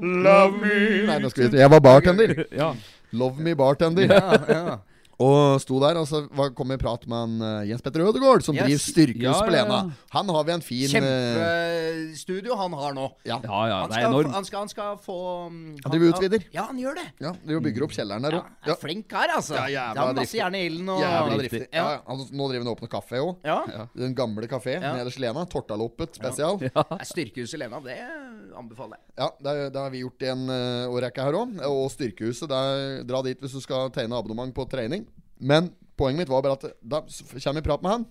[SPEAKER 3] Love me Nei, nå skal vi Jeg var bartender.
[SPEAKER 2] Ja.
[SPEAKER 3] Love me bartender.
[SPEAKER 1] Ja, ja.
[SPEAKER 3] Og sto der, og så var- kom vi i prat med han, eh, Jens Petter Ødegaard, som
[SPEAKER 1] Yes.
[SPEAKER 3] driver Styrkehus
[SPEAKER 2] Ja,
[SPEAKER 3] på
[SPEAKER 2] ja,
[SPEAKER 3] Lena. Han har vi en fin eh,
[SPEAKER 1] Kjempestudio han har nå.
[SPEAKER 3] Ja.
[SPEAKER 2] ja, ja,
[SPEAKER 1] Han
[SPEAKER 2] det er enormt.
[SPEAKER 1] han skal, han skal få han,
[SPEAKER 3] Han driver utvider.
[SPEAKER 1] Ja, han gjør det.
[SPEAKER 3] ja, de bygger opp kjelleren der
[SPEAKER 1] Ja,
[SPEAKER 3] òg.
[SPEAKER 1] Ja, flink kar, altså.
[SPEAKER 3] Ja, jævla
[SPEAKER 1] han masse jern i ilden og
[SPEAKER 3] Jævla driftig. Ja, ja. Nå driver han og åpner kafé òg.
[SPEAKER 1] Ja.
[SPEAKER 3] Den gamle kafé
[SPEAKER 1] Ja.
[SPEAKER 3] nederst i Lena. Tortaloppet spesial. Ja,
[SPEAKER 1] Det Styrkehuset Lena, det anbefaler jeg.
[SPEAKER 3] det, er- det har vi gjort i en uh, årrekke her òg. Og Styrkehuset. Det er, dra dit hvis du skal tegne abonnement på trening. Men poenget mitt var bare at da kommer vi i prat med han.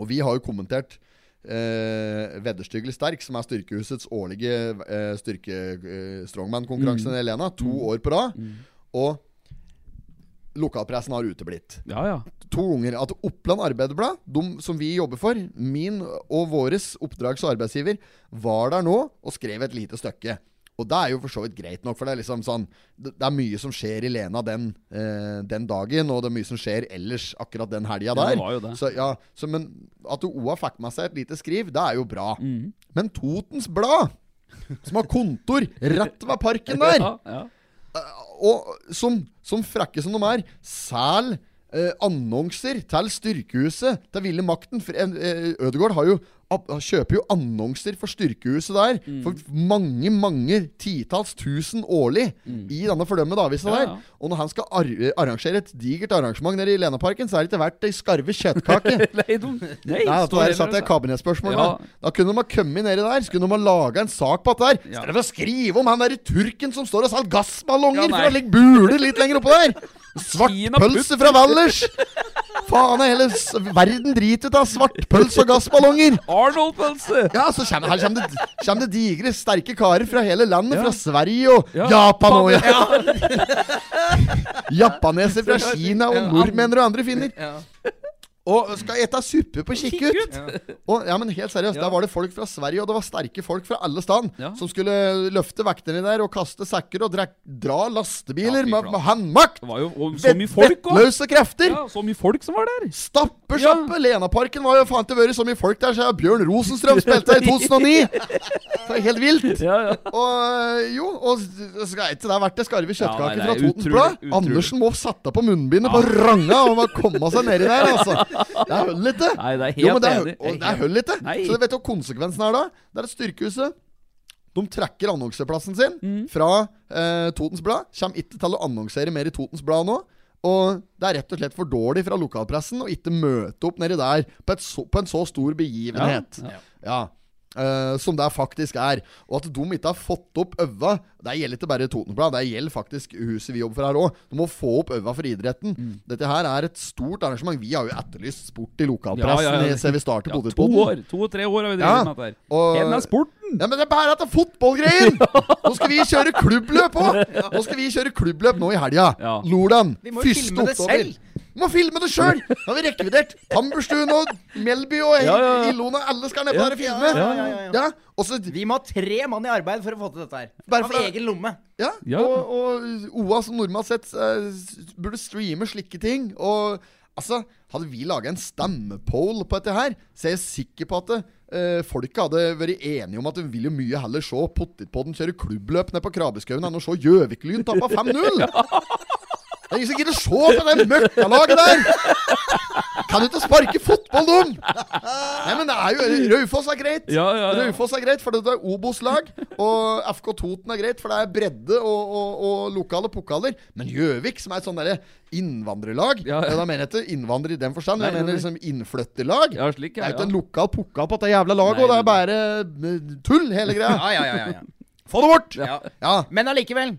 [SPEAKER 3] Og vi har jo kommentert eh, Vedderstyggelig sterk, som er Styrkehusets årlige eh, styrke-strongman-konkurranse
[SPEAKER 2] Mm.
[SPEAKER 3] i Lena. To år på rad. Og lokalpressen har uteblitt.
[SPEAKER 2] Ja, ja.
[SPEAKER 3] to ganger at Oppland Arbeiderblad, de som vi jobber for, min og våres oppdrags- og arbeidsgiver, var der nå og skrev et lite stykke. Og det er jo for så vidt greit nok, for det er liksom sånn Det, er mye som skjer i Lena den, eh, den dagen, og det er mye som skjer ellers akkurat den helga
[SPEAKER 2] Ja,
[SPEAKER 3] der.
[SPEAKER 2] det var jo det.
[SPEAKER 3] Så, ja, så, men at OA fikk med seg et lite skriv, det er jo bra.
[SPEAKER 2] Mm.
[SPEAKER 3] Men Totens Blad, som har kontor rett ved parken der
[SPEAKER 2] Ja, ja.
[SPEAKER 3] og som, som frekke som de er, sel eh, annonser til Styrkehuset, til Ville Makten. For, eh, Ødegaard har jo, kjøper jo annonser for Styrkehuset der
[SPEAKER 2] Mm.
[SPEAKER 3] for mange, mange titalls tusen årlig i denne fordømmede avisa
[SPEAKER 2] ja, Ja,
[SPEAKER 3] der. Og når han skal ar arrangere et digert arrangement nede i Lenaparken, så er det ikke verdt ei skarve kjøttkake.
[SPEAKER 2] Nei, de, nei,
[SPEAKER 3] Nei, der satt jeg kabinettspørsmål
[SPEAKER 2] Ja.
[SPEAKER 3] da. Da kunne de ha kommet nedi der, så kunne de ha laga en sak på dette der.
[SPEAKER 2] Ja.
[SPEAKER 3] Dere får skrive om han der turken som står og selger gassballonger,
[SPEAKER 2] Ja,
[SPEAKER 3] for å legge buler litt lenger oppå der.
[SPEAKER 2] Kina
[SPEAKER 3] Svartpølse fra Valdres! Faen, hele verden driter ut av svartpølse og gassballonger.
[SPEAKER 2] Arnold-pølse!
[SPEAKER 3] Ja, så kommer, her kommer det, kommer det digre, sterke karer fra hele landet.
[SPEAKER 2] Ja.
[SPEAKER 3] Fra Sverige og
[SPEAKER 2] Ja.
[SPEAKER 3] Japan og ja. Japaneser fra Kina og nordmenn og andre finner.
[SPEAKER 1] Ja.
[SPEAKER 3] Og skal ete suppe på Kikkut.
[SPEAKER 2] Kikkut.
[SPEAKER 3] Og, ja, men helt seriøst,
[SPEAKER 2] Ja.
[SPEAKER 3] Der var det folk fra Sverige, og det var sterke folk fra alle steder,
[SPEAKER 2] Ja.
[SPEAKER 3] som skulle løfte vekterne der og kaste sekker og drak, dra lastebiler
[SPEAKER 2] Ja,
[SPEAKER 3] med, med håndmakt.
[SPEAKER 2] Det var jo og så mye folk òg.
[SPEAKER 3] Vettløse krefter.
[SPEAKER 2] Ja, så mye folk som var der.
[SPEAKER 3] Stappesjappe! Lenaparken var jo faen ikke vært så mye folk der siden Bjørn Rosenstrøm spilte i 2009! Det er helt vilt.
[SPEAKER 2] Ja, ja.
[SPEAKER 3] Og jo, og skal ikke det vært det skarve
[SPEAKER 2] Ja,
[SPEAKER 3] kjøttkaker
[SPEAKER 2] nei,
[SPEAKER 3] fra
[SPEAKER 2] det
[SPEAKER 3] Totens Blad? Andersen må sette på munnbindet på ranga og komme seg nedi der, altså. Det er høll det.
[SPEAKER 2] Nei, det er helt
[SPEAKER 3] Jo, men det er,
[SPEAKER 2] enig.
[SPEAKER 3] og det er hull.
[SPEAKER 2] Nei.
[SPEAKER 3] Så vet du hva konsekvensen er da? Det er at Styrkehuset de trekker annonseplassen sin
[SPEAKER 2] Mm.
[SPEAKER 3] fra eh, Totens Blad. Kommer ikke til å annonsere mer i Totens Blad nå. Og det er rett og slett for dårlig fra lokalpressen å ikke møte opp nedi der på, et så, på en så stor begivenhet.
[SPEAKER 2] Ja,
[SPEAKER 3] Ja. Eh, som det faktisk er. Og at de ikke har fått opp øva Det gjelder ikke bare Totenblad, det gjelder faktisk huset vi jobber for her òg. Du må få opp øva for idretten.
[SPEAKER 2] Mm.
[SPEAKER 3] Dette her er et stort arrangement. Vi har jo etterlyst sport i
[SPEAKER 2] Ja,
[SPEAKER 3] lokalpressen
[SPEAKER 2] ja, ja.
[SPEAKER 3] siden vi startet
[SPEAKER 2] Ja, år, to-tre år har vi
[SPEAKER 3] Ja,
[SPEAKER 2] drevet med dette her.
[SPEAKER 3] og-
[SPEAKER 2] er sporten!
[SPEAKER 3] Ja, men det er bare dette det fotballgreier! Nå skal vi kjøre klubbløp òg! Nå skal vi kjøre klubbløp nå i helga.
[SPEAKER 2] Ja.
[SPEAKER 3] Lordan.
[SPEAKER 1] Vi må
[SPEAKER 3] 1.
[SPEAKER 1] filme det
[SPEAKER 3] oktober. Må filme det sjøl! Nå har vi rekvidert. Tamberstuen og Melby og
[SPEAKER 2] Ja, ja, ja.
[SPEAKER 3] Ilona. Alle skal ned på
[SPEAKER 2] Ja.
[SPEAKER 3] der og filme.
[SPEAKER 1] Ja, ja, ja, ja.
[SPEAKER 3] Ja, og
[SPEAKER 1] Vi må ha tre mann i arbeid for å få til dette her.
[SPEAKER 3] Bare for
[SPEAKER 1] egen lomme.
[SPEAKER 3] Ja,
[SPEAKER 2] Ja.
[SPEAKER 3] Og, og OA som normalt sett eh, burde streame slike ting. Og altså, hadde vi laga en stemmepoll på dette her, så er jeg sikker på at uh, folket hadde vært enige om at de vil jo mye heller se Pottitpodden kjøre klubbløp ned på Krabbeskauen enn å se Gjøvik-Lyn tape 5-0. Det er ingen som gidder se på det møkkalaget der! Kan du ikke sparke fotball, dum? Nei, men det er jo Raufoss er greit.
[SPEAKER 2] Ja, ja, ja.
[SPEAKER 3] Raufoss er greit, for det er Obos-lag. Og FK Toten er greit, for det er bredde og, og, og lokale pokaler. Men Gjøvik, som er et sånn derre innvandrerlag
[SPEAKER 2] Ja, ja.
[SPEAKER 3] Da mener jeg ikke innvandrer i den forstand, jeg mener
[SPEAKER 2] nei.
[SPEAKER 3] liksom innflytterlag.
[SPEAKER 2] Ja, slik,
[SPEAKER 3] Det er jo ikke en lokal pokal på dette jævla laget,
[SPEAKER 2] Nei,
[SPEAKER 3] og det er bare eh, tull, hele greia.
[SPEAKER 1] Ja, ja, ja, ja, ja.
[SPEAKER 3] Få det bort!
[SPEAKER 1] ja.
[SPEAKER 3] Ja.
[SPEAKER 1] Men allikevel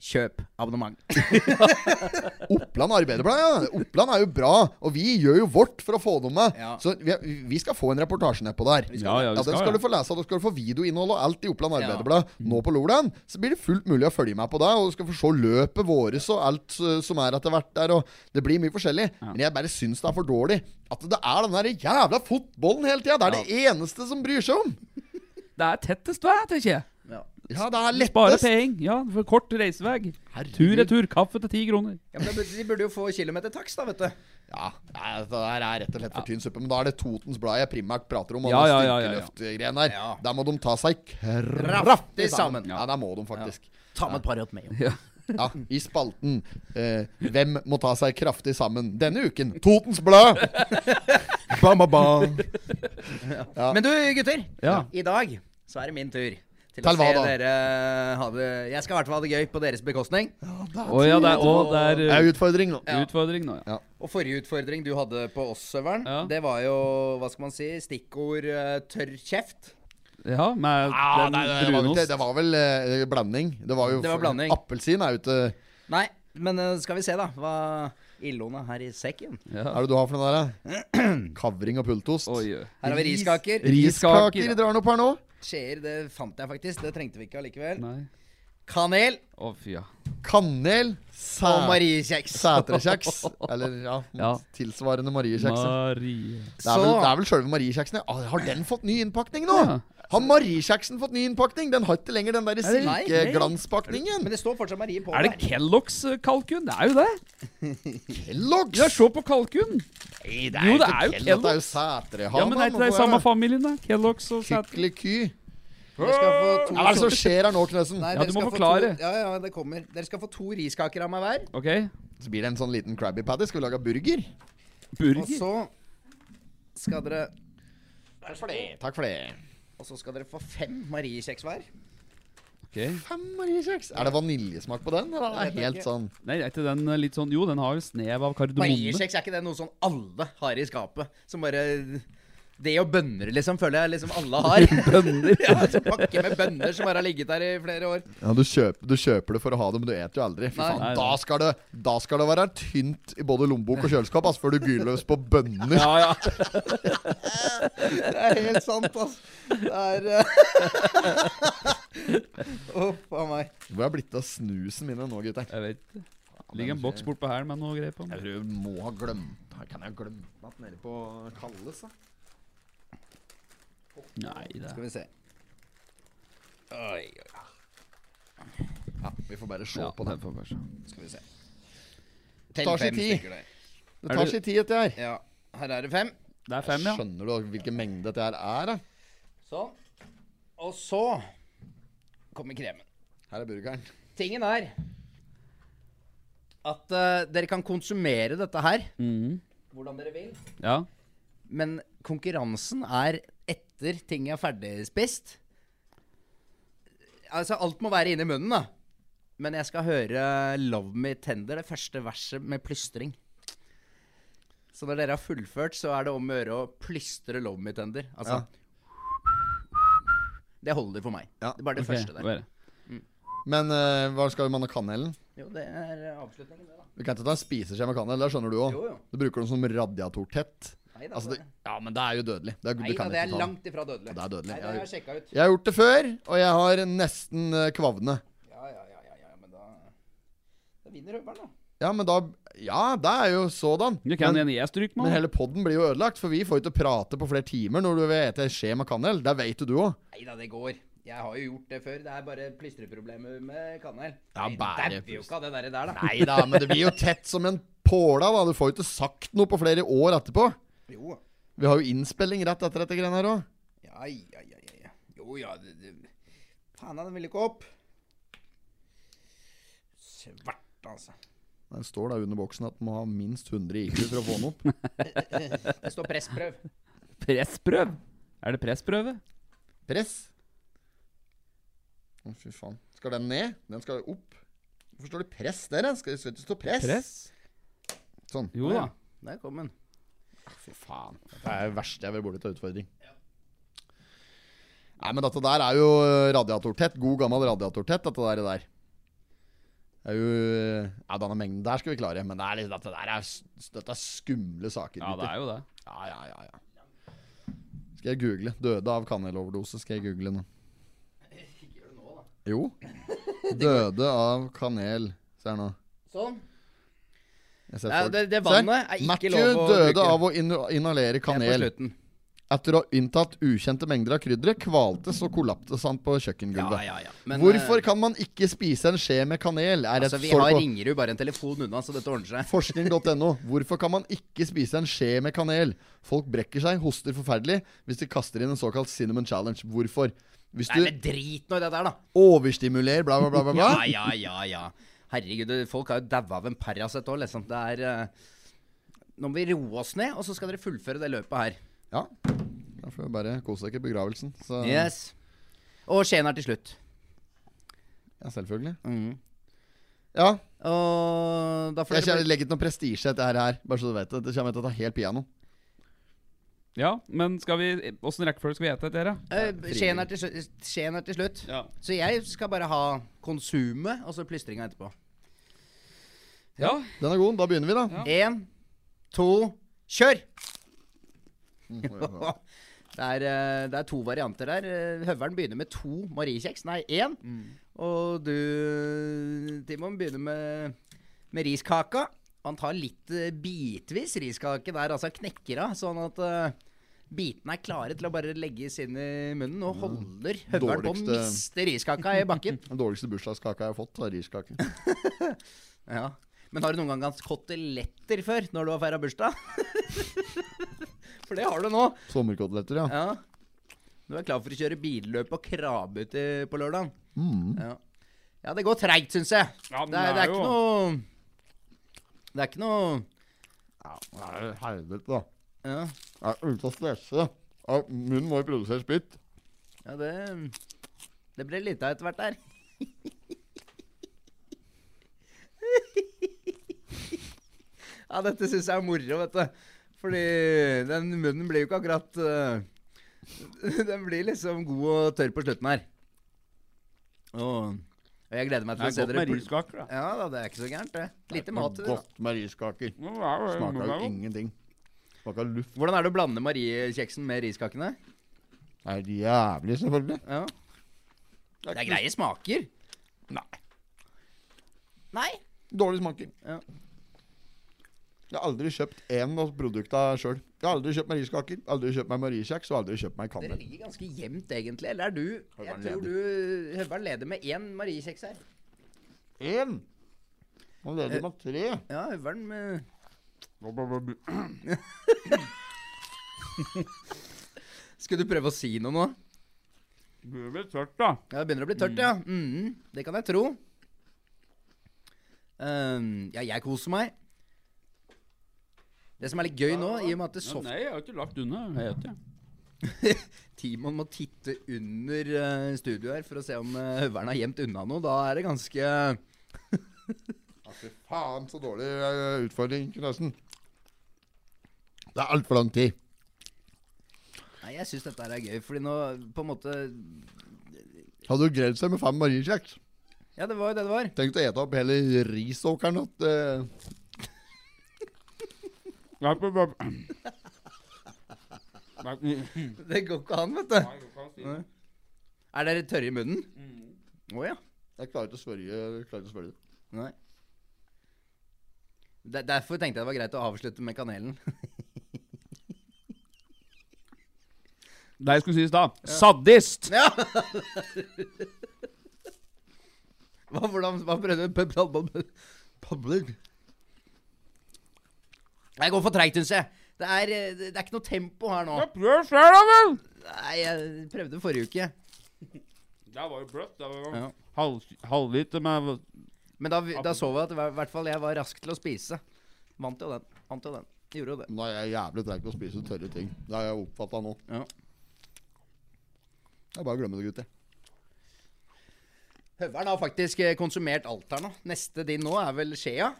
[SPEAKER 1] Kjøp abonnement.
[SPEAKER 3] Oppland Arbeiderblad, ja. Oppland er jo bra, og vi gjør jo vårt for å få dem med.
[SPEAKER 1] Ja.
[SPEAKER 3] Så vi, vi skal få en reportasje nedpå der.
[SPEAKER 2] Ja, ja, vi
[SPEAKER 3] Ja, Den
[SPEAKER 2] skal,
[SPEAKER 3] skal
[SPEAKER 2] ja.
[SPEAKER 3] du få lese, og du skal få videoinnhold og alt i Oppland
[SPEAKER 1] Ja.
[SPEAKER 3] Arbeiderblad nå på lørdag. Så blir det fullt mulig å følge med på det, og du skal få se løpet våres og alt uh, som er etter hvert der. Og det blir mye forskjellig. Men jeg bare syns det er for dårlig at det er den der jævla fotballen hele tida. Det er det eneste som bryr seg om.
[SPEAKER 2] Det er tettest vei, tenker jeg.
[SPEAKER 3] Ja, det er
[SPEAKER 2] Spare
[SPEAKER 3] lettest.
[SPEAKER 2] penger. Ja, for kort reisevei. Tur-retur. Kaffe til ti kroner.
[SPEAKER 1] Ja, men De burde jo få kilometertakst, da, vet du.
[SPEAKER 3] Ja, det der er rett og slett for tynn suppe. Men da er det Totens Blad jeg primært prater om. Og
[SPEAKER 2] Ja,
[SPEAKER 3] ja,
[SPEAKER 2] ja, ja, ja,
[SPEAKER 3] der.
[SPEAKER 1] Ja.
[SPEAKER 3] Der må de ta seg kraftig sammen. Ja, der må de faktisk.
[SPEAKER 1] Ta med et par i med.
[SPEAKER 2] Ja.
[SPEAKER 3] Ja, I spalten eh, 'Hvem må ta seg kraftig sammen?' denne uken. Totens Blad! ba, ba, ba.
[SPEAKER 1] Men du, gutter.
[SPEAKER 2] Ja.
[SPEAKER 1] I dag så er det min tur. Til, å se
[SPEAKER 3] da?
[SPEAKER 1] dere ha det Jeg skal i hvert fall ha det gøy på deres bekostning.
[SPEAKER 2] Ja, det er, å, det er
[SPEAKER 3] Det
[SPEAKER 2] uh,
[SPEAKER 3] er utfordring nå.
[SPEAKER 1] Ja.
[SPEAKER 2] utfordring nå, ja.
[SPEAKER 1] Og forrige utfordring du hadde på oss, Søveren,
[SPEAKER 2] Ja.
[SPEAKER 1] det var jo, hva skal man si, stikkord eh, tørr kjeft.
[SPEAKER 2] Ja, med
[SPEAKER 3] Ah,
[SPEAKER 2] den
[SPEAKER 3] nei, det, var vel, det var vel eh, blanding. Det var jo
[SPEAKER 1] Det var blanding.
[SPEAKER 3] Appelsin er jo ikke
[SPEAKER 1] Nei, men eh, skal vi se, da. Hva Illone her i sekken.
[SPEAKER 3] Hva er det du har for noe der, da? Kavring og pultost.
[SPEAKER 2] Oi, oi.
[SPEAKER 1] Her har vi riskaker.
[SPEAKER 2] Riskaker,
[SPEAKER 3] Riskaker
[SPEAKER 2] ja.
[SPEAKER 3] drar den opp her nå.
[SPEAKER 1] Skjeer, det fant jeg faktisk. Det trengte vi ikke allikevel.
[SPEAKER 2] Nei.
[SPEAKER 1] Kanel
[SPEAKER 2] Å, fy ja.
[SPEAKER 3] Kanel. Sæ
[SPEAKER 1] og mariekjeks.
[SPEAKER 3] Sætrekjeks. Eller ja,
[SPEAKER 2] Ja.
[SPEAKER 3] tilsvarende mariekjeks.
[SPEAKER 2] Marie.
[SPEAKER 3] Det er vel, det er vel sjølve mariekjeksen. Ah, Har den fått ny innpakning nå?
[SPEAKER 2] Ja.
[SPEAKER 3] Har Marie-kjeksen fått ny innpakning? Den har ikke lenger den der silkeglanspakningen.
[SPEAKER 1] Men det står fortsatt Marie på
[SPEAKER 2] Er det. Kellogg's kalkun? Det er jo det.
[SPEAKER 3] Kellogg's?
[SPEAKER 2] Ja, se på kalkun.
[SPEAKER 3] Nei, det
[SPEAKER 2] Jo, det
[SPEAKER 3] ikke
[SPEAKER 2] er jo
[SPEAKER 3] Kelloggs. Det er jo
[SPEAKER 2] Kellogg's. Ja, men er ikke det i samme familien, da? Kellogg's og Sætre.
[SPEAKER 1] Få to
[SPEAKER 3] Hva er det som skjer her nå, Knøsen?
[SPEAKER 2] Ja, du må forklare.
[SPEAKER 1] To, ja, ja, det kommer. Dere skal få to riskaker av meg hver.
[SPEAKER 2] Ok.
[SPEAKER 3] Så blir det en sånn liten Krabby Paddy. Skal vi lage burger?
[SPEAKER 2] Burger?
[SPEAKER 1] Og så skal dere
[SPEAKER 3] Takk for det. Takk for det.
[SPEAKER 1] Og så skal dere få fem mariekjeks hver.
[SPEAKER 2] Okay.
[SPEAKER 3] Fem mariekjeks. Er det vaniljesmak på den? Eller er det helt sånn
[SPEAKER 2] Nei, er ikke den eh, litt sånn Jo, den har jo snev av kardemomme.
[SPEAKER 1] Mariekjeks er ikke det noe sånn alle har i skapet? Som bare Det og bønner, liksom, føler jeg liksom alle har. bønner? ja, altså, pakke med bønner som bare har ligget der i flere år.
[SPEAKER 3] Ja, du kjøper, du kjøper det for å ha det, men du eter jo aldri. Fy faen,
[SPEAKER 2] Nei,
[SPEAKER 3] da skal, det, da skal det være tynt i både lommebok og kjøleskap altså, før du gyr løs på bønner.
[SPEAKER 2] Ja, ja.
[SPEAKER 1] Det er helt sant, altså. Det er Uff a meg.
[SPEAKER 3] Hvor er blitt av snusen mine nå, gutter?
[SPEAKER 2] Jeg vet det. Ligger en boks bortpå her med noe greier på.
[SPEAKER 3] Jeg tror jeg må ha glemt Her Kan jeg ha glemt den nede på Kalles, da?
[SPEAKER 2] Nei, det
[SPEAKER 1] Skal vi se. Oi, oi.
[SPEAKER 3] Ja, vi får bare se
[SPEAKER 2] ja,
[SPEAKER 3] på det.
[SPEAKER 2] det bare se.
[SPEAKER 1] Skal vi se.
[SPEAKER 3] tar sin tid. Det
[SPEAKER 2] Er
[SPEAKER 3] tar sin tid, dette her.
[SPEAKER 1] Ja. Her er det fem.
[SPEAKER 2] Det er fem, ja.
[SPEAKER 3] Skjønner du hvilken mengde dette her er? da?
[SPEAKER 1] Sånn. Og så kommer kremen.
[SPEAKER 3] Her er burgeren.
[SPEAKER 1] Tingen er at uh, dere kan konsumere dette her
[SPEAKER 2] mm.
[SPEAKER 1] hvordan dere vil.
[SPEAKER 2] Ja.
[SPEAKER 1] Men konkurransen er etter ting er ferdigspist. Altså, alt må være inni munnen, da. Men jeg skal høre 'Love Me Tender', det første verset med plystring. Så når dere har fullført, så er det om å gjøre å plystre 'Love Me Tender'. Altså Det holder for meg.
[SPEAKER 3] Ja,
[SPEAKER 1] Det er bare det
[SPEAKER 2] okay.
[SPEAKER 1] første der.
[SPEAKER 2] Mm.
[SPEAKER 3] Men uh, hva skal vi med kanelen?
[SPEAKER 1] Jo, det er avslutningen, det, da.
[SPEAKER 3] Du kan ikke ta en spiseskje med kanel. Det skjønner du òg. Du bruker den som radiatortett.
[SPEAKER 1] Nei da,
[SPEAKER 3] Altså, det, ja, men det er jo dødelig. Det, er,
[SPEAKER 1] nei,
[SPEAKER 3] du
[SPEAKER 1] da, det er
[SPEAKER 3] ikke
[SPEAKER 1] langt ifra dødelig.
[SPEAKER 3] Det er dødelig.
[SPEAKER 1] Nei, det har jeg sjekka ut.
[SPEAKER 3] Jeg har gjort det før, og jeg har nesten eh, kvavne.
[SPEAKER 1] Ja, ja, ja, ja, ja, men da Da vinner Høveren, da.
[SPEAKER 3] Ja, men da Ja, det er jo sådan.
[SPEAKER 2] Du kan
[SPEAKER 3] Men,
[SPEAKER 2] en jeg stryker
[SPEAKER 3] men hele podden blir jo ødelagt, for vi får jo ikke prate på flere timer når du vil ete skje med kanel. Det vet jo du òg.
[SPEAKER 1] Nei da, det går. Jeg har jo gjort det før. Det er bare plystreproblemer med kanel.
[SPEAKER 3] Ja, bare
[SPEAKER 1] dauer jo ikke av det der, der da.
[SPEAKER 3] Nei da, men det blir jo tett som en påla, da. Du får jo ikke sagt noe på flere år etterpå.
[SPEAKER 1] Jo.
[SPEAKER 3] Vi har jo innspilling rett etter dette greiene her òg.
[SPEAKER 1] Ja, ja, ja, ja, ja. Jo, ja det, det. Faen, den vil ikke opp. Svart, altså.
[SPEAKER 3] Den står da under boksen at den må ha minst 100 IQ for å få den opp.
[SPEAKER 1] Det står pressprøv.
[SPEAKER 2] Pressprøv? Er det pressprøve?
[SPEAKER 3] Press. Å, fy faen. Skal den ned? Den skal opp. Hvorfor står det press der? Skal skal det ikke stå press?
[SPEAKER 2] Press?
[SPEAKER 3] Sånn.
[SPEAKER 2] Jo da.
[SPEAKER 1] Der kom den.
[SPEAKER 3] Fy faen. Det er det verste jeg vil borti til utfordring. Nei, men dette der er jo radiatortett. God gammel radiatortett, dette der. der. Det er jo Ja, denne mengden der skal vi klare, men det er litt, dette der er, dette er skumle saker.
[SPEAKER 2] Ja, det er jo det.
[SPEAKER 3] Ja, ja, ja, ja. Skal jeg google? Døde av kaneloverdose. Skal jeg google nå? Jo. Døde av kanel. Se her nå.
[SPEAKER 1] Sånn. Nei, det- det vannet er ikke
[SPEAKER 3] Matthew
[SPEAKER 1] lov å
[SPEAKER 3] døde av å inhalere
[SPEAKER 1] er
[SPEAKER 3] kanel. Etter å ha inntatt ukjente mengder av krydderet, kvaltes og kollaptes han på
[SPEAKER 1] Ja,
[SPEAKER 3] kjøkkengulvet.
[SPEAKER 1] ja, ja. Men,
[SPEAKER 3] Hvorfor
[SPEAKER 1] eh,
[SPEAKER 3] kan man ikke spise en skje med kanel?
[SPEAKER 1] Altså, vi har Ringerud bare en telefon unna, så dette ordner seg.
[SPEAKER 3] Forskning.no. Hvorfor kan man ikke spise en skje med kanel? Folk brekker seg, hoster forferdelig hvis de kaster inn en såkalt cinnamon challenge. Hvorfor? Hvis
[SPEAKER 1] Nei, men drit nå i det der, da.
[SPEAKER 3] overstimulerer, bla, bla, bla, bla, bla.
[SPEAKER 1] Ja, ja, ja, ja. Herregud, folk har jo daua av en Paracet òg, liksom. Det er eh, Nå må vi roe oss ned, og så skal dere fullføre det løpet her.
[SPEAKER 3] Ja. Da får vi bare kose dere i begravelsen. Så
[SPEAKER 1] Yes. Og Skien er til slutt.
[SPEAKER 3] ja, selvfølgelig.
[SPEAKER 1] Mm.
[SPEAKER 3] Ja.
[SPEAKER 1] Og da får
[SPEAKER 3] Jeg
[SPEAKER 1] dere
[SPEAKER 3] legger ikke noe prestisje i dette her, bare så du vet det. Det kommer til å ta helt piano.
[SPEAKER 2] Ja, men skal vi Åssen rekkefølge skal vi ete etter?
[SPEAKER 1] Eh, Skien er, til slu- er til slutt.
[SPEAKER 2] Ja.
[SPEAKER 1] Så jeg skal bare ha konsumet og så plystringa etterpå.
[SPEAKER 2] ja.
[SPEAKER 3] Den er god. Da begynner vi, da.
[SPEAKER 2] Ja.
[SPEAKER 1] To, kjør!
[SPEAKER 3] Mm,
[SPEAKER 1] Det er, eh, det er to varianter der. Eh, Høveren begynner med to mariekjeks. Nei, én. Og du, Timon, begynner med, med riskaka. Han tar litt eh, bitvis riskake der, altså knekker av, sånn at eh, bitene er klare til å bare legges inn i munnen. Og holder høvelen på å miste riskaka i bakken.
[SPEAKER 3] Den dårligste bursdagskaka jeg har fått, er riskake.
[SPEAKER 1] Ja. Men har du noen gang hatt koteletter før, når du har feira bursdag? For det har du nå.
[SPEAKER 3] Sommerkoteletter, ja.
[SPEAKER 1] Ja. Du er klar for å kjøre billøp og krabbe ut på lørdag?
[SPEAKER 3] Mm.
[SPEAKER 1] Ja. ja, det går treigt, syns jeg.
[SPEAKER 2] Ja,
[SPEAKER 1] det, er,
[SPEAKER 2] det
[SPEAKER 1] det
[SPEAKER 2] er
[SPEAKER 1] er ikke
[SPEAKER 2] jo-
[SPEAKER 1] noe Det er ikke noe
[SPEAKER 3] ja det er jo helvete, da.
[SPEAKER 1] Ja,
[SPEAKER 3] Jeg er ute og stresse. Ja, Munnen må jo produsere spytt.
[SPEAKER 1] ja det Det ble lite av etter hvert der. ja, dette syns jeg er moro, vet du. Fordi den munnen blir jo ikke akkurat uh, Den blir liksom god og tørr på slutten her. Og, og jeg gleder meg til å se dere
[SPEAKER 2] Det
[SPEAKER 1] er godt med
[SPEAKER 2] riskaker, da.
[SPEAKER 1] Ja da, det er ikke så gærent, det. Lite mat til det. da.
[SPEAKER 3] Godt med riskaker.
[SPEAKER 2] Smaker
[SPEAKER 3] Smaker jo ingenting. Smaker luft.
[SPEAKER 1] Hvordan er det å blande mariekjeksen med riskakene?
[SPEAKER 3] Det er jævlig, selvfølgelig.
[SPEAKER 1] Ja. Det er greie smaker.
[SPEAKER 3] Nei.
[SPEAKER 1] Nei.
[SPEAKER 3] Dårlig smaking.
[SPEAKER 1] Ja.
[SPEAKER 3] Jeg har aldri kjøpt én av produktene sjøl. Jeg har aldri kjøpt meg riskaker, aldri kjøpt meg mariekjeks og aldri kjøpt meg
[SPEAKER 1] Dere
[SPEAKER 3] Det
[SPEAKER 1] ligger ganske jevnt, egentlig. Eller er du Jeg tror du Høveren leder med én mariekjeks her.
[SPEAKER 3] Én! Man leder med tre.
[SPEAKER 1] Ja, Høveren med Skal du prøve å si noe nå?
[SPEAKER 2] Det å bli tørt, da.
[SPEAKER 1] Ja, det begynner å bli tørt, ja. Mhm, det kan jeg tro. Um, ja, jeg koser meg. Det som er litt gøy nå, i og med at det
[SPEAKER 2] Ja,
[SPEAKER 1] soft
[SPEAKER 2] nei, jeg har ikke lagt unna. Jeg vet jeg.
[SPEAKER 1] Timon må titte under uh, studio her for å se om uh, høveren har gjemt unna noe. Da er det ganske
[SPEAKER 3] Ja, fy faen, så dårlig uh, utfordring, Knøsen. Det er altfor lang tid.
[SPEAKER 1] Nei, jeg syns dette her er gøy, fordi nå på en måte
[SPEAKER 3] Hadde du greid seg med fem mariekjeks?
[SPEAKER 1] Ja, det var jo det det var.
[SPEAKER 3] Tenk å ete opp hele risåkeren. At, eh,
[SPEAKER 2] Nei, på- på- Nei,
[SPEAKER 1] Det går ikke an, vet du. Nei. Er dere tørre i munnen? Å ja.
[SPEAKER 3] jeg klarer ikke å svelge jeg klarer ikke å svølge det.
[SPEAKER 1] Nei. Der- Derfor tenkte jeg det var greit å avslutte med kanelen.
[SPEAKER 2] Det jeg skulle si i stad. Sadist!
[SPEAKER 1] Ja! Hva, hvordan, hva prøvde du? Public. Jeg går for treigt, syns jeg. Det er, eh, det er ikke noe tempo her nå.
[SPEAKER 2] Prøv sjøl, da vel!
[SPEAKER 1] Nei, jeg prøvde forrige uke.
[SPEAKER 2] Det var jo bløtt. Det var
[SPEAKER 1] Ja.
[SPEAKER 2] halv, halvliter med
[SPEAKER 1] Men da, da så vi at i hvert fall jeg var rask til å spise. Vant jo den. Vant jo den. Gjorde jo det.
[SPEAKER 3] Nå er jævlig treig til å spise tørre ting. Det har jeg oppfatta nå.
[SPEAKER 1] Ja.
[SPEAKER 3] Jeg bare glemmer det, gutter.
[SPEAKER 1] Høveren har faktisk eh, konsumert alt her nå. Neste din nå er vel skjea.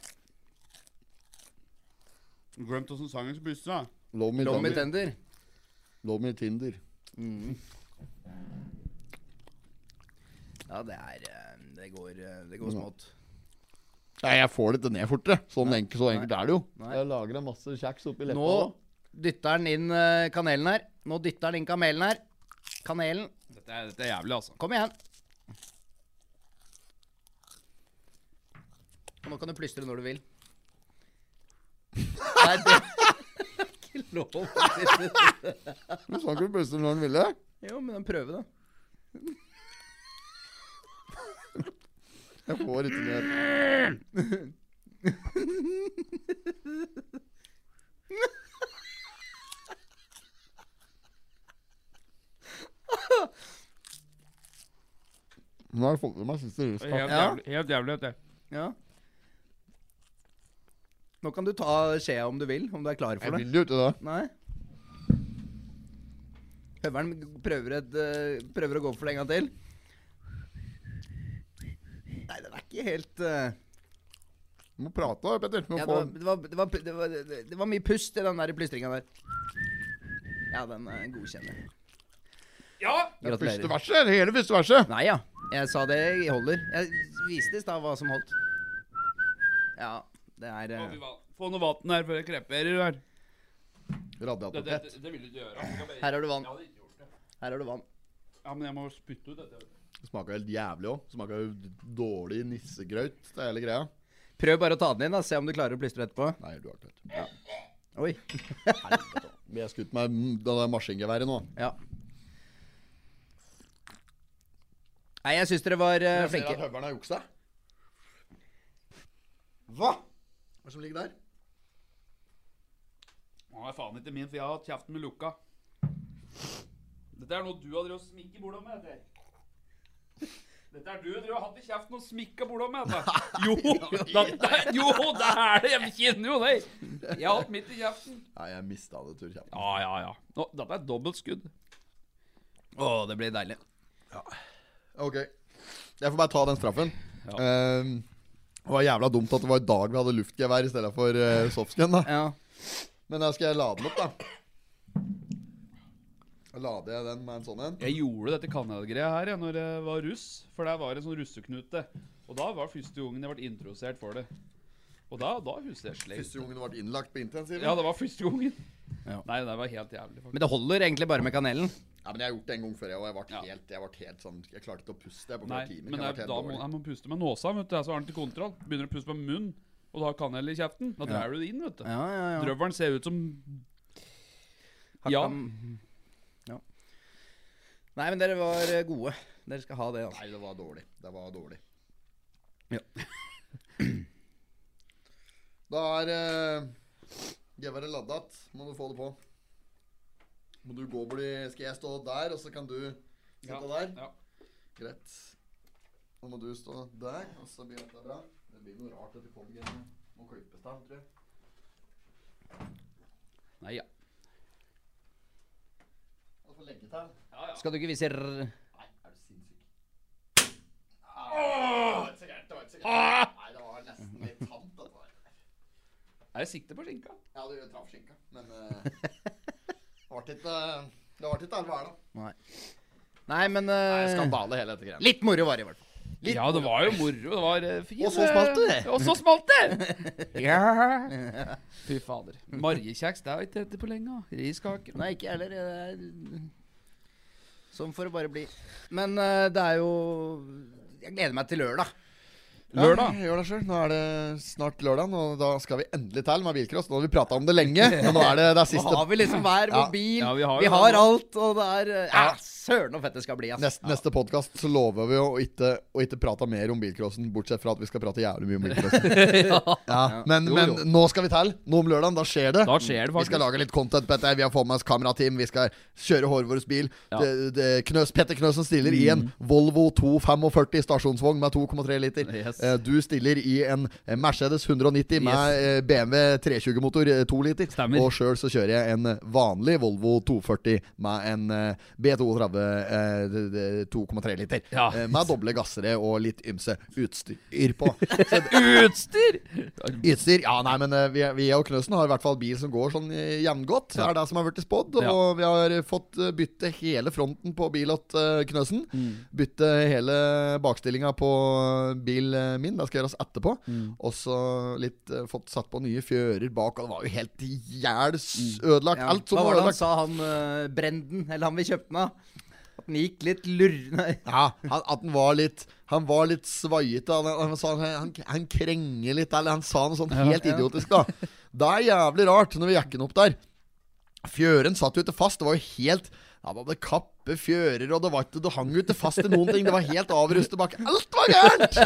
[SPEAKER 2] Glemt åssen sangen skulle begynne. da.
[SPEAKER 3] Love me,
[SPEAKER 1] Love me
[SPEAKER 3] Tinder.
[SPEAKER 1] tender.
[SPEAKER 3] Love me Tinder.
[SPEAKER 1] Ja, det er eh, Det går, eh, det går smått.
[SPEAKER 3] Nei, jeg får dette ned fortere. Sånn enkelt, så enkelt er det jo.
[SPEAKER 1] Nei.
[SPEAKER 3] Jeg lager en masse kjeks oppi leppa.
[SPEAKER 1] Nå
[SPEAKER 3] også.
[SPEAKER 1] dytter han inn eh, kanelen her. Nå dytter han inn kamelen her. Kanelen.
[SPEAKER 2] Dette er, dette er jævlig, altså.
[SPEAKER 1] Kom igjen. Og nå kan du plystre når du vil. Nei, det er ikke lov.
[SPEAKER 3] Men sånn kan du plutselig når den ville.
[SPEAKER 1] Jo, men prøve, da.
[SPEAKER 3] Jeg får ikke mer. Nå har jeg fått med meg siste
[SPEAKER 2] Det er. Helt jævlig. Helt jævlig dette.
[SPEAKER 1] Ja. Nå kan du ta skjea om du vil, om du er klar for det.
[SPEAKER 3] Jeg vil jo ikke det.
[SPEAKER 1] Nei. Høveren prøver, et, eh, prøver å gå for det en gang til. Nei, den er ikke helt uh...
[SPEAKER 3] Du må prate, da, Petter.
[SPEAKER 1] Ja, det, det, det, det, var, det var mye pust i den der plystringa der. Ja, den uh, godkjenner.
[SPEAKER 2] Ja!
[SPEAKER 3] det første
[SPEAKER 1] Gratulerer.
[SPEAKER 3] verset. Det hele første verset.
[SPEAKER 1] Nei ja, jeg sa det holder. Jeg viste i stad hva som holdt. Ja, det er eh.
[SPEAKER 2] Få noe vann her før jeg kreperer her. Det, det,
[SPEAKER 3] Radiatortett.
[SPEAKER 2] det, det vil du ikke gjøre. Jeg skal bare-
[SPEAKER 1] Her har du vann.
[SPEAKER 2] Jeg hadde ikke gjort det.
[SPEAKER 1] Her har du vann.
[SPEAKER 2] Ja, men jeg må spytte ut dette.
[SPEAKER 3] Det smaker helt jævlig òg. Smaker jo dårlig nissegrøt, det hele greia.
[SPEAKER 1] Prøv bare å ta den inn, da. Se om du klarer å plystre etterpå.
[SPEAKER 3] Nei, du har ikke hørt.
[SPEAKER 1] Oi.
[SPEAKER 3] Helvete. Vi har skutt med det der maskingeværet nå.
[SPEAKER 1] Ja. Nei, jeg syns dere var eh,
[SPEAKER 3] Jeg ser
[SPEAKER 1] flinke.
[SPEAKER 3] at høveren har juksa. Hva? Hva som ligger der?
[SPEAKER 2] Nå er faen ikke min, for jeg har hatt kjeften med lukka. Dette er noe du har drevet og smikket bordet med. Dette. Dette er du drevet og hatt i kjeften og smikka bordet med. Dette. Jo, da, det, jo, det er det! Jeg kjenner jo det. Jeg har hatt mitt i kjeften.
[SPEAKER 3] Nei, jeg mista det, Tur.
[SPEAKER 2] Ja, ja, ja. Nå, dette er dobbeltskudd.
[SPEAKER 1] Å, det blir deilig.
[SPEAKER 3] Ok. Jeg får bare ta den straffen.
[SPEAKER 2] Ja.
[SPEAKER 3] Ehm, det var jævla dumt at det var i dag vi hadde luftgevær i stedet for uh, softscan. da
[SPEAKER 1] Ja.
[SPEAKER 3] Men da skal jeg lade den opp, da. Lader jeg den med en sånn en.
[SPEAKER 2] Jeg gjorde dette kanelgreia her jeg, når jeg var russ. For der var en sånn russeknute. Og da var første gangen jeg ble introdusert for det. Og da, da husker jeg sleit.
[SPEAKER 3] Første gangen du ble innlagt på intensiven.
[SPEAKER 2] Ja, det var første gangen.
[SPEAKER 1] Ja.
[SPEAKER 2] Nei, det var helt jævlig. faktisk.
[SPEAKER 1] Men det holder egentlig bare med kanelen.
[SPEAKER 3] Ja, men jeg har gjort det en gang før, jeg, og jeg ble
[SPEAKER 2] Ja.
[SPEAKER 3] helt, jeg ble helt sånn Jeg klarte ikke å puste på
[SPEAKER 2] Nei,
[SPEAKER 3] timer.
[SPEAKER 2] men
[SPEAKER 3] Jeg
[SPEAKER 2] er-
[SPEAKER 3] helt
[SPEAKER 2] da må jeg må puste med nåsa, vet du. Så har han til kontroll. Begynner å puste med munnen, og du har kanel i kjeften. Da drar du det inn, vet du.
[SPEAKER 1] Ja, ja, ja.
[SPEAKER 2] Drøvelen ser ut som Ja.
[SPEAKER 1] ja. Nei, men dere var gode. Dere skal ha det, altså.
[SPEAKER 3] Nei, det var dårlig. Det var dårlig.
[SPEAKER 1] Ja.
[SPEAKER 3] da er uh, geværet ladet igjen. Må du få det på. Må du gå bli Skal jeg stå der, og så kan du sitte
[SPEAKER 2] Ja,
[SPEAKER 3] der?
[SPEAKER 2] ja.
[SPEAKER 3] Greit. Nå må du stå der, og så blir dette bra. Det blir noe rart etter podgreiene. Må klippes der, tror jeg.
[SPEAKER 2] Nei, ja.
[SPEAKER 3] Legge til.
[SPEAKER 1] Skal du ikke vise r...
[SPEAKER 3] Nei, er du sinnssyk? Ah, det var ikke så gærent. Det var ikke så gærent. Nei, det var,
[SPEAKER 2] Er det sikte på skinka?
[SPEAKER 3] Ja, du traff skinka, men eh, det ble ikke Det ble ikke her, da.
[SPEAKER 1] Nei. Nei, men
[SPEAKER 3] uh, er
[SPEAKER 1] eh,
[SPEAKER 3] skandale, hele dette greia.
[SPEAKER 1] Litt moro var det i hvert fall. Litt
[SPEAKER 2] Ja, det var jo moro. Det var eh, fint.
[SPEAKER 3] Og så smalt det.
[SPEAKER 2] Og så smalt det! ja. Fy fader. Marjekjeks det har jeg ikke hett på lenge. Riskaker.
[SPEAKER 1] Nei, ikke jeg heller. Er Sånn får det bare bli. Men uh, det er jo Jeg gleder meg til lørdag.
[SPEAKER 2] Lørdag.
[SPEAKER 3] Ja, gjør det selv. Nå er det snart lørdag, og da skal vi endelig til med bilcross. Nå har vi prata om det lenge, men nå er det, det er
[SPEAKER 1] Nå har vi liksom hver vår bil.
[SPEAKER 2] Ja, vi har
[SPEAKER 1] vi har alt, og det er eh, Ja, søren så fett det skal bli, ass.
[SPEAKER 3] Neste, neste podkast så lover vi å ikke, å ikke prate mer om bilcrossen, bortsett fra at vi skal prate jævlig mye om bilcrossen. ja. Men,
[SPEAKER 2] Jo,
[SPEAKER 3] men nå skal vi til. Nå om lørdagen, da skjer det.
[SPEAKER 2] Da skjer det
[SPEAKER 3] Vi skal lage litt content på dette. Vi har fått med oss kamerateam. Vi skal kjøre Hårvåres bil.
[SPEAKER 2] Ja.
[SPEAKER 3] Det, det, Knøs, Petter Knøsen stiller i en Volvo 245 stasjonsvogn med 2,3 liter.
[SPEAKER 2] Yes.
[SPEAKER 3] Eh, Du stiller i en eh, Mercedes 190 med eh, BMW 320-motor 2 liter.
[SPEAKER 2] Stemmer.
[SPEAKER 3] Og sjøl så kjører jeg en vanlig Volvo 240 med en eh, B32 eh, d- d- 2,3 liter.
[SPEAKER 2] Ja.
[SPEAKER 3] Eh, Med doble gassere og litt ymse utstyr på.
[SPEAKER 2] Utstyr!
[SPEAKER 3] Utstyr? Ja, nei, men eh, vi, vi og Knøsen har i hvert fall bil som går sånn eh, jevngodt. Det er det som har blitt spådd.
[SPEAKER 2] Ja.
[SPEAKER 3] Og vi har fått eh, bytte hele fronten på bil åt eh, Knøsen.
[SPEAKER 2] Mm.
[SPEAKER 3] Bytte hele bakstillinga på bil eh, min. Det skal gjøres etterpå.
[SPEAKER 2] Mm.
[SPEAKER 3] Og så litt uh, fått satt på nye fjører bak. Og det var jo helt jævls ødelagt.
[SPEAKER 1] Ja.
[SPEAKER 3] Alt som
[SPEAKER 1] Hva
[SPEAKER 3] var
[SPEAKER 1] det han sa, han uh, Brenden, eller han vi kjøpte den av? At den gikk litt lurr...
[SPEAKER 3] Ja, han, at den var litt Han var litt svaiete. Han, han, han, han, krenger litt, eller han sa noe sånt helt idiotisk, da. Det er jævlig rart når vi jekker den opp der. Fjøren satt jo ikke fast. Det var jo helt Ja, det hadde kappe fjører, og det, var ikke, det hang jo ikke fast i noen ting. Det var helt avrustet bak. Alt var gærent!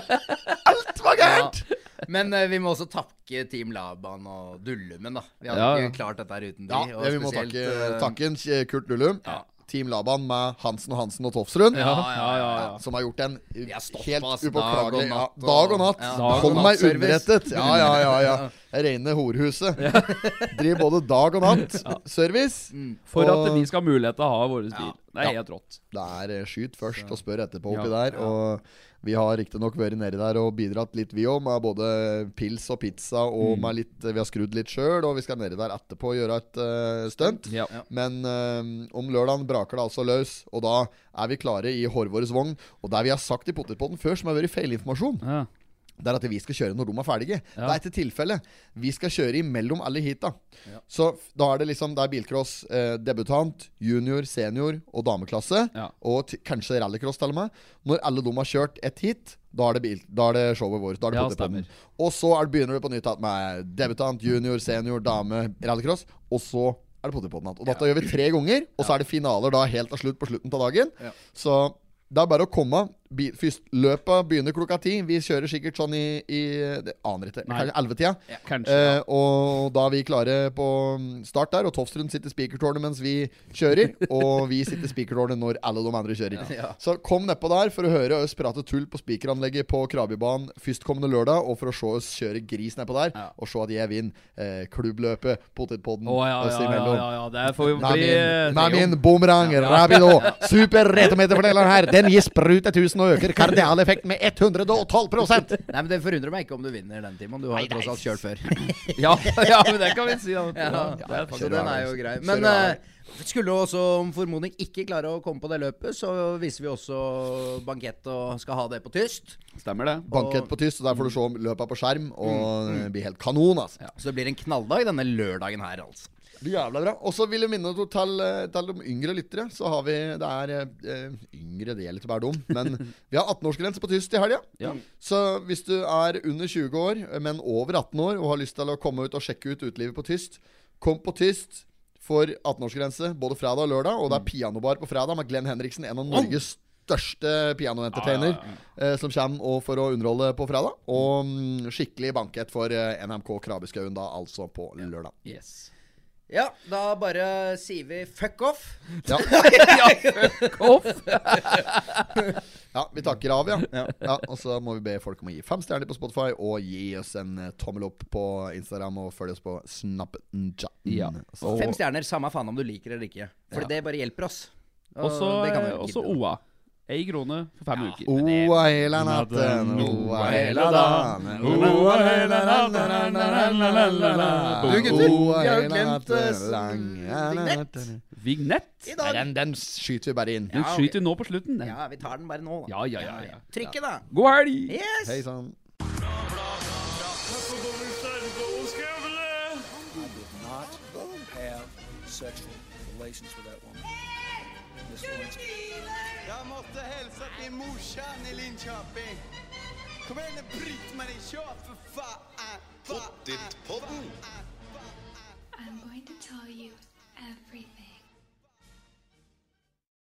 [SPEAKER 3] Alt var gærent!
[SPEAKER 1] Men uh, vi må også takke Team Laban og Dullumen, da. Vi hadde
[SPEAKER 2] Ja, ja.
[SPEAKER 1] ikke klart dette her uten
[SPEAKER 3] Ja,
[SPEAKER 1] de. og
[SPEAKER 3] det vi må takke,
[SPEAKER 1] uh,
[SPEAKER 3] takke Kj- Kurt Dullum.
[SPEAKER 1] Ja.
[SPEAKER 3] Team Laban med Hansen og Hansen og Tofsrud.
[SPEAKER 2] Ja, ja, ja. ja.
[SPEAKER 3] Som har gjort en helt upåklagelig
[SPEAKER 1] dag og natt og-
[SPEAKER 3] Dag og natt.
[SPEAKER 1] Ja,
[SPEAKER 2] dag og
[SPEAKER 3] Hold meg underrettet. Ja, ja, ja. ja Reine horhuset. Driver både dag og natt-service.
[SPEAKER 1] Mm.
[SPEAKER 2] For
[SPEAKER 3] Og-
[SPEAKER 2] at vi skal ha mulighet til å ha vår bil. Det er helt rått.
[SPEAKER 3] Det er eh, skyt først og spør etterpå oppi
[SPEAKER 2] Ja,
[SPEAKER 3] der. Og vi har riktignok vært nedi der og bidratt litt, vi òg, med både pils og pizza. Og med litt, vi har skrudd litt sjøl, og vi skal nedi der etterpå og gjøre et uh, stunt.
[SPEAKER 2] Ja.
[SPEAKER 3] Men eh, om lørdagen braker det altså løs, og da er vi klare i Hårvåres vogn. Og det vi har sagt i Potetpotten før, som har vært feilinformasjon,
[SPEAKER 2] Ja.
[SPEAKER 3] Det er at vi skal kjøre når de er ferdige.
[SPEAKER 2] Ja.
[SPEAKER 3] Det er ikke tilfellet. Vi skal kjøre imellom alle heata.
[SPEAKER 1] Ja.
[SPEAKER 3] Så da er det liksom Det er bilcross eh, debutant, junior, senior og dameklasse.
[SPEAKER 2] Ja.
[SPEAKER 3] Og kanskje rallycross til og med. Når alle de har kjørt ett heat, da er det, bil da er det showet vårt. Da er det
[SPEAKER 2] Ja,
[SPEAKER 3] Potetpodden.
[SPEAKER 2] stemmer.
[SPEAKER 3] Og så er det, begynner du på nytt med debutant, junior, senior, dame, rallycross. Og så er det Potetpodden igjen. Og dette gjør vi tre ganger. Og så er det finaler da helt til slutt på slutten av dagen. Så det er bare å komme. Først, løpet begynner klokka ti. Vi kjører sikkert sånn i, i Det aner ikke.
[SPEAKER 2] Nei.
[SPEAKER 3] Kanskje ellevetida.
[SPEAKER 2] Kanskje.
[SPEAKER 3] Eh, og da er vi klare på mm, start der, og Tofstrund sitter i spikertårnet mens vi kjører. og vi sitter i spikertårnet når alle de andre kjører.
[SPEAKER 1] Ja.
[SPEAKER 3] Så kom nedpå der for å høre oss prate tull på spikeranlegget på Krabibanen førstkommende lørdag, og for å se oss kjøre gris nedpå der,
[SPEAKER 2] Ja.
[SPEAKER 3] og se at jeg vinner eh, klubbløpet, potetpodden
[SPEAKER 2] oh, ja,
[SPEAKER 3] oss
[SPEAKER 2] ja, ja,
[SPEAKER 3] imellom.
[SPEAKER 2] ja, ja. Det får jo bli
[SPEAKER 3] min,
[SPEAKER 2] eh,
[SPEAKER 3] Bomrang,
[SPEAKER 2] triumf.
[SPEAKER 3] min bumerang super retometerfordeler her. Den gir sprut til 1000 og øker kardialeffekten med 112%
[SPEAKER 1] Nei, men Det forundrer meg ikke om du vinner den, Timon. Du har jo tross alt kjørt før.
[SPEAKER 2] Ja, ja, men det kan vi si. Da.
[SPEAKER 1] Ja,
[SPEAKER 2] Ja, er
[SPEAKER 1] så den er jo grei. Men eh, skulle du også om formodning ikke klare å komme på det løpet, så viser vi også bankett og skal ha det på tyst.
[SPEAKER 2] Stemmer det.
[SPEAKER 3] Bankett på tyst, og der får du se om løpet på skjerm, og det blir helt kanon, altså.
[SPEAKER 1] Så det blir en knalldag denne lørdagen her, altså.
[SPEAKER 3] Jævla bra. Og så vil jeg minne til, eh, til de yngre lyttere. Så har vi Det er eh, yngre, det å være dum men vi har 18-årsgrense på tyst i helga.
[SPEAKER 2] Ja.
[SPEAKER 3] Så hvis du er under 20 år, men over 18 år, og har lyst til å komme ut og sjekke ut utelivet på tyst, kom på tyst for 18-årsgrense både fredag og lørdag. Og det er pianobar på fredag med Glenn Henriksen, en av Norges største pianoentertainer, eh, som kommer og for å underholde på fredag. Og mm, skikkelig bankett for eh, NMK Krabbeskøyen da, altså på lørdag.
[SPEAKER 2] Yes.
[SPEAKER 1] Ja, da bare sier vi fuck off.
[SPEAKER 3] Ja.
[SPEAKER 2] Off.
[SPEAKER 3] Ja, vi takker av, ja. ja. Og så må vi be folk om å gi fem stjerner på Spotify og gi oss en eh, tommel opp på Instagram og følge oss på Snapchat.
[SPEAKER 2] Ja.
[SPEAKER 1] Fem stjerner, samme faen om du liker det eller ikke. For
[SPEAKER 2] Ja.
[SPEAKER 1] det bare hjelper oss. Og
[SPEAKER 2] Også, eh,
[SPEAKER 1] jo
[SPEAKER 2] også. OA. Ei krone for fem uker.
[SPEAKER 3] Oa hele natten, oa hele dagen Oa hele natten
[SPEAKER 1] Du, gutter, vi har jo glemt, eh, vignett.
[SPEAKER 2] Vignett?
[SPEAKER 3] Nei, den, den skyter vi bare inn.
[SPEAKER 2] Den
[SPEAKER 1] Ja, vi
[SPEAKER 2] skyter nå på slutten. Den.
[SPEAKER 1] Ja, vi tar den bare nå, da.
[SPEAKER 2] Ja, ja, ja, ja.
[SPEAKER 1] Trykket, da.
[SPEAKER 2] God helg!
[SPEAKER 1] Yes!
[SPEAKER 3] Hei sann.
[SPEAKER 6] Sexual relations with that woman. This Lewinsky.
[SPEAKER 4] morsan i Linköping. Kom igen nu kör för fan! I'm going to tell you everything.